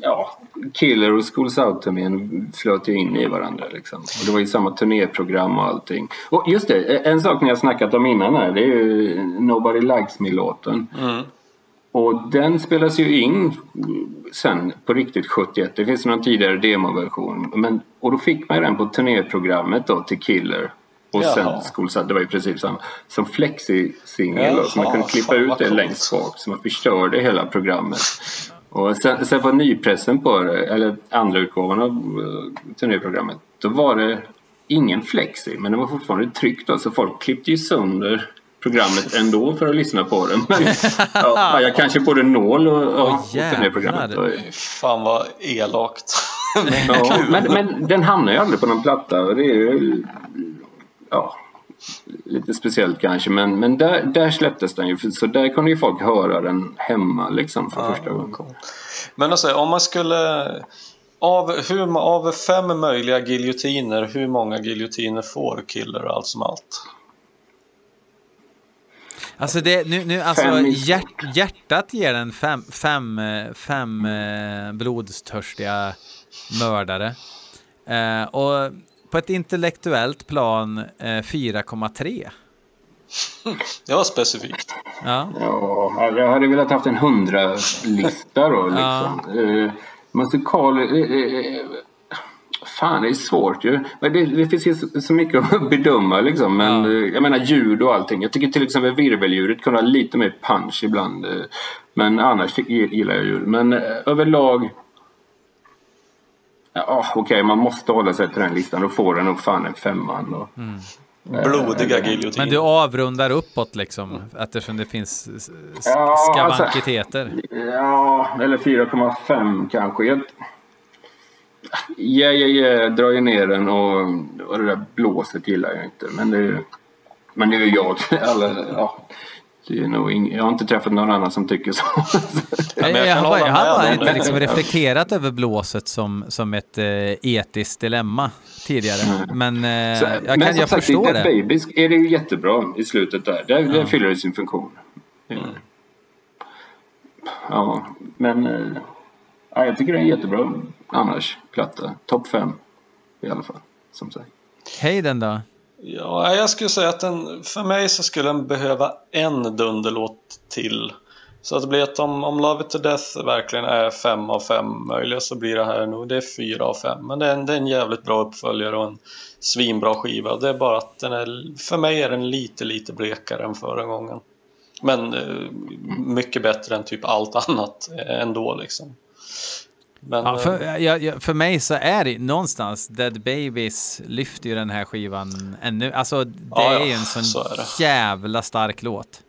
ja, Killer och Schools Out-turnén flöt ju in i varandra liksom. Och det var ju samma turnéprogram och allting. Och just det, en sak ni har snackat om innan här, det är ju Nobody Likes Me-låten. Och den spelas ju in sen på riktigt 71. Det finns någon tidigare demoversion. Men, och då fick man den på turnéprogrammet då till Killer. Och Jaha. sen Schools Out, det var i princip samma. Som flexi-singel. Så man kunde klippa ut det längst bak. Så man förstörde hela programmet. Och sen, sen var nypressen på det, eller andra utgåvan av uh, turnéprogrammet. Då var det ingen flexi, men det var fortfarande tryckt då. Så folk klippte ju sönder programmet ändå för att lyssna på det. Men [laughs] ja, jag kanske både nål och, och, och turnéprogrammet. jävlar. Och, Fan vad elakt. ja, men, men den hamnar ju aldrig på någon platta och det är ju ja, lite speciellt kanske. Men, men där, där släpptes den ju, så där kunde ju folk höra den hemma liksom för första gången. Men alltså, om man skulle Av, hur, av fem möjliga giljotiner, hur många giljotiner får Killer allt som allt? Alltså, det, nu, nu, alltså hjärt, hjärtat ger den fem, fem, fem eh, blodstörstiga mördare. Eh, och på ett intellektuellt plan eh, 4,3. Det var specifikt. Ja. Ja, jag hade velat haft en hundra lista då liksom. Eh, musikal... eh, eh, fan, det är svårt ju. Men det, det finns ju så, så mycket att [laughs] bedöma liksom. Men Ja. jag menar ljud och allting. Jag tycker till exempel virveldjuret kunde ha lite mer punch ibland. Men annars gillar jag ljud. Men eh, överlag... Ja, okej, man måste hålla sig till den listan. Då får den nog fan en femma. Då. Blodiga giljotiner. Men du avrundar uppåt liksom, eftersom det finns Ja, skavankiteter. Ja, eller 4,5 kanske. Jag... Ja, ja, ja, drar ju ner den och, och det där blåset gillar jag inte. Men det är, men det är ju jag. [laughs] Alla, ja, det är nog ing... Jag har inte träffat någon annan som tycker så. Jag, jag jag, kan har bara, jag bara inte liksom reflekterat över blåset som, som ett eh, etiskt dilemma tidigare. Men eh, Så, jag, men kan, som jag sagt, förstår det. Babies är det ju jättebra i slutet där. Där, där fyller det sin funktion. Ja, men eh, ja, jag tycker det är jättebra annars platta. Topp fem i alla fall. Som sagt. Hej den då. Ja, jag skulle säga att den, för mig så skulle den behöva en dunderlåt till. Så att det blir att om, om Love It To Death verkligen är fem av fem möjliga så blir det här nog, det är fyra av fem. Men det är, en, det är en jävligt bra uppföljare och en svinbra skiva. Det är bara att den är, för mig är den lite, lite blekare än förra gången. Men eh, mycket bättre än typ allt annat eh, ändå liksom. Men, Ja, eh, för, jag, jag, för mig så är det någonstans Dead Babies lyfter ju den här skivan ännu. Alltså det Ja, är ju en sån så jävla stark låt.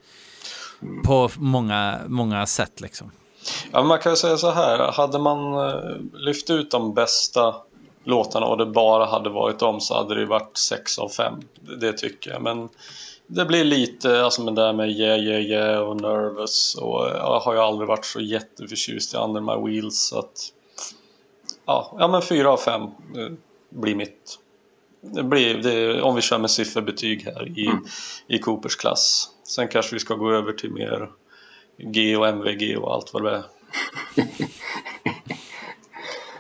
På många, många sätt liksom. Ja, man kan ju säga så här, hade man eh, lyft ut de bästa låtarna och det bara hade varit dem så hade det varit 6 av 5. Det, det tycker jag. Men det blir lite, alltså med det där med yeah, yeah, yeah och nervous och jag har ju aldrig varit så jätteförtjust i Under My Wheels så att ja, ja men 4 av 5 blir mitt. Det blir, det, om vi kör med sifferbetyg här i, i Coopers klass. Sen kanske vi ska gå över till mer G och MVG och allt vad det är. [laughs]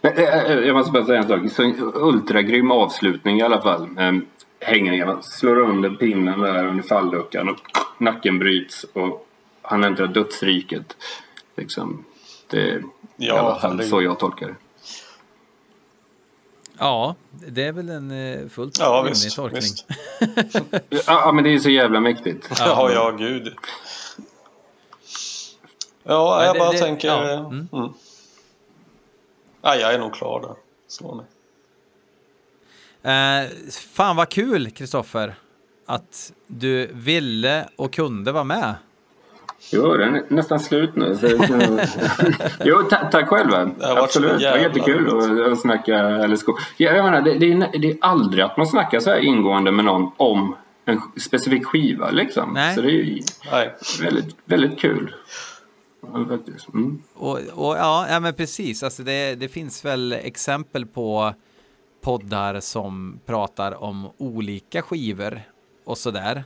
Eh, eh, Jag måste bara säga en sak. Så en ultragrym avslutning i alla fall. Ehm, Hänger ner, slår under pinnen där under falluckan och nacken bryts och han äntrar dödsriket. Liksom. Det är i Ja, alla fall herregud. så jag tolkar det. Ja, det är väl en eh, fullt Ja, rimlig visst, tolkning. visst. [laughs] Ja, men det är så jävla mäktigt. Ja, ja, gud. Ja, Men jag det- bara det- tänker... ja, Ja, mm. mm. ja, jag är nog klar där. Slå mig. Eh, fan vad kul, Kristoffer, att du ville och kunde vara med. Jo, den är nästan slut nu. Så, [laughs] jo, ta, tack så Absolut, det var jättekul att, att snacka eller sko. Ja, jag menar, det, det, är, det är aldrig att man snackar så här ingående med någon om en specifik skiva liksom. Nej. Så det är Nej. väldigt, väldigt kul. Mm. Och, och ja, ja, men precis. Alltså det, det finns väl exempel på poddar som pratar om olika skivor och sådär.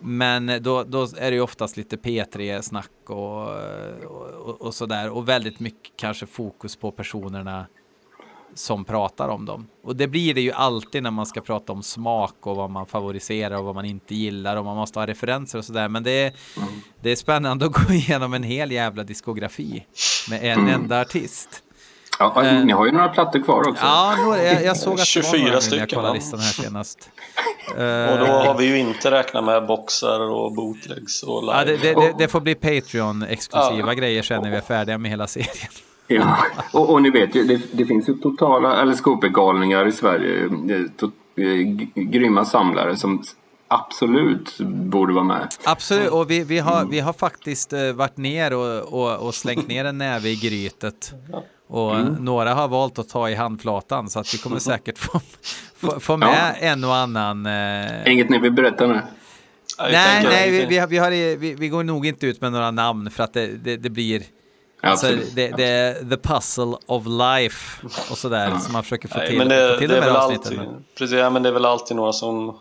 Men då, då är det ju oftast lite P3-snack och, och, och sådär. Och väldigt mycket kanske fokus på personerna som pratar om dem. Och det blir det ju alltid när man ska prata om smak och vad man favoriserar och vad man inte gillar och man måste ha referenser och sådär. Men det är, det är spännande att gå [laughs] igenom en hel jävla diskografi med en enda artist. Ja, Eh. ni har ju några plattor kvar också. Ja, några- jag, jag såg att det var 24 några när jag stycken, kollade listan här senast. Och då har vi ju inte räknat med boxar och bootlegs och live. Ja, det, det, det, det får bli Patreon-exklusiva Ja. grejer sen när vi är färdiga med hela serien. Ja. Och, och ni vet ju, det, det finns ju totala, eller skopegalningar i Sverige. To, eh, grymma samlare som absolut borde vara med. Absolut, och vi, vi, har, vi har faktiskt eh, varit ner och, och, och slängt ner en näve i grytet. Och några har valt att ta i handflatan så att vi kommer [laughs] säkert få, få, få med en och annan. Eh, Inget ni vill berätta nu? Nej, nej, vi, vi, har, vi, har, vi, vi går nog inte ut med några namn för att det, det, det blir Alltså, det, det är the puzzle of life och sådär som man försöker få Nej, till, men det, få till det de är här väl avsnitten. alltid, precis, ja, men det är väl alltid några som ja,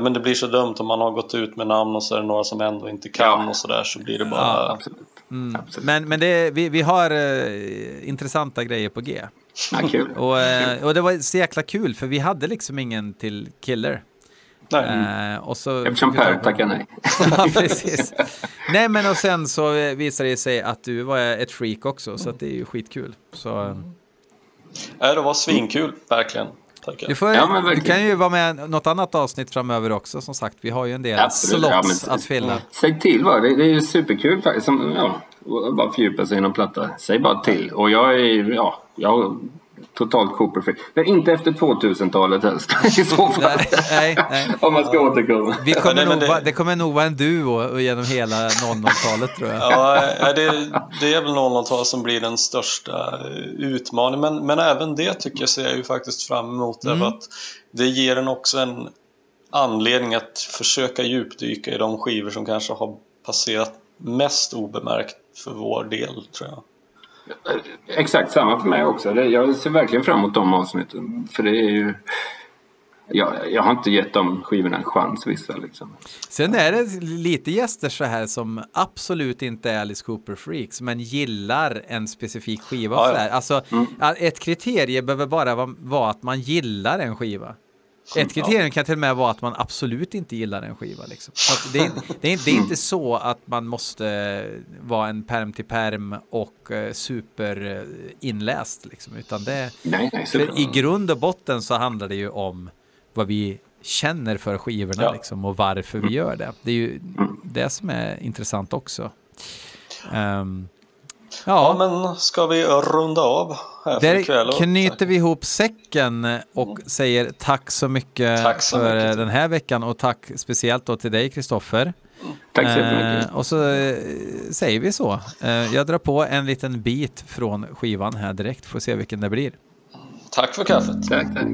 men det blir så dumt om man har gått ut med namn och så är det några som ändå inte kan Ja. och så där så blir det bara Ja, Absolut. Mm. Absolut. Men, men det, vi, vi har eh, intressanta grejer på G. Ja, kul. [laughs] Och, eh, och det var så jäkla kul för vi hade liksom ingen till Killer. nej. Eh, och så Eftersom Per tackar nej. [laughs] ja, precis. Nej, men och sen så visade det sig att du var ett freak också, så att det är ju skitkul. Så, Nej, det var svinkul, verkligen. Tackar. du, får, Ja, men du kan ju vara med något annat avsnitt framöver också, som sagt. Vi har ju en del Absolut. Ja, slots att fylla. Säg till bara. Det, det är ju superkul faktiskt. Som, ja, bara fördjupa sig inom platta. Säg bara till. Och jag är, ja, jag är totalt Cooper-freak. Men inte efter 2000-talet helst [laughs] i så fall. Nej, nej, nej. [laughs] Om man ska återkomma. Vi kommer Nej, nog, det- vara- det kommer nog vara en duo genom hela 00-talet tror jag. Ja, det, det är väl 00-tal som blir den största utmaningen. Men, men även det tycker jag ser jag ju faktiskt fram emot. Mm. Att det ger en också en anledning att försöka djupdyka i de skivor som kanske har passerat mest obemärkt för vår del, tror jag. Exakt samma för mig också. Jag ser verkligen fram emot de avsnitten. För det är ju... Jag, jag har inte gett de skivorna en chans vissa liksom. Sen är det lite gäster så här som absolut inte är Alice Cooper-freaks, men gillar en specifik skiva. Ja, så ja. där. Alltså, ja, Ett kriterium behöver bara vara, vara att man gillar en skiva. Ett kriterium kan till och med vara att man absolut inte gillar en skiva. Liksom. Det, är, [laughs] det, är, det är inte så att man måste vara en perm till perm och eh, super eh. Liksom, utan det, Nej, nej. för i grund och botten så handlar det ju om vad vi känner för skivorna Ja. liksom, och varför vi gör det. Det är ju det som är intressant också. Ehm, Ja, ja, men ska vi runda av här för där ikväll? och- knyter vi ihop säcken och säger tack så mycket Tack så för mycket. den här veckan och tack speciellt då till dig Kristoffer. Tack så jättemycket. Eh, och så eh, säger vi så. Eh, jag drar på en liten bit från skivan här direkt, får se vilken det blir. Tack för kaffet. Tack, tack.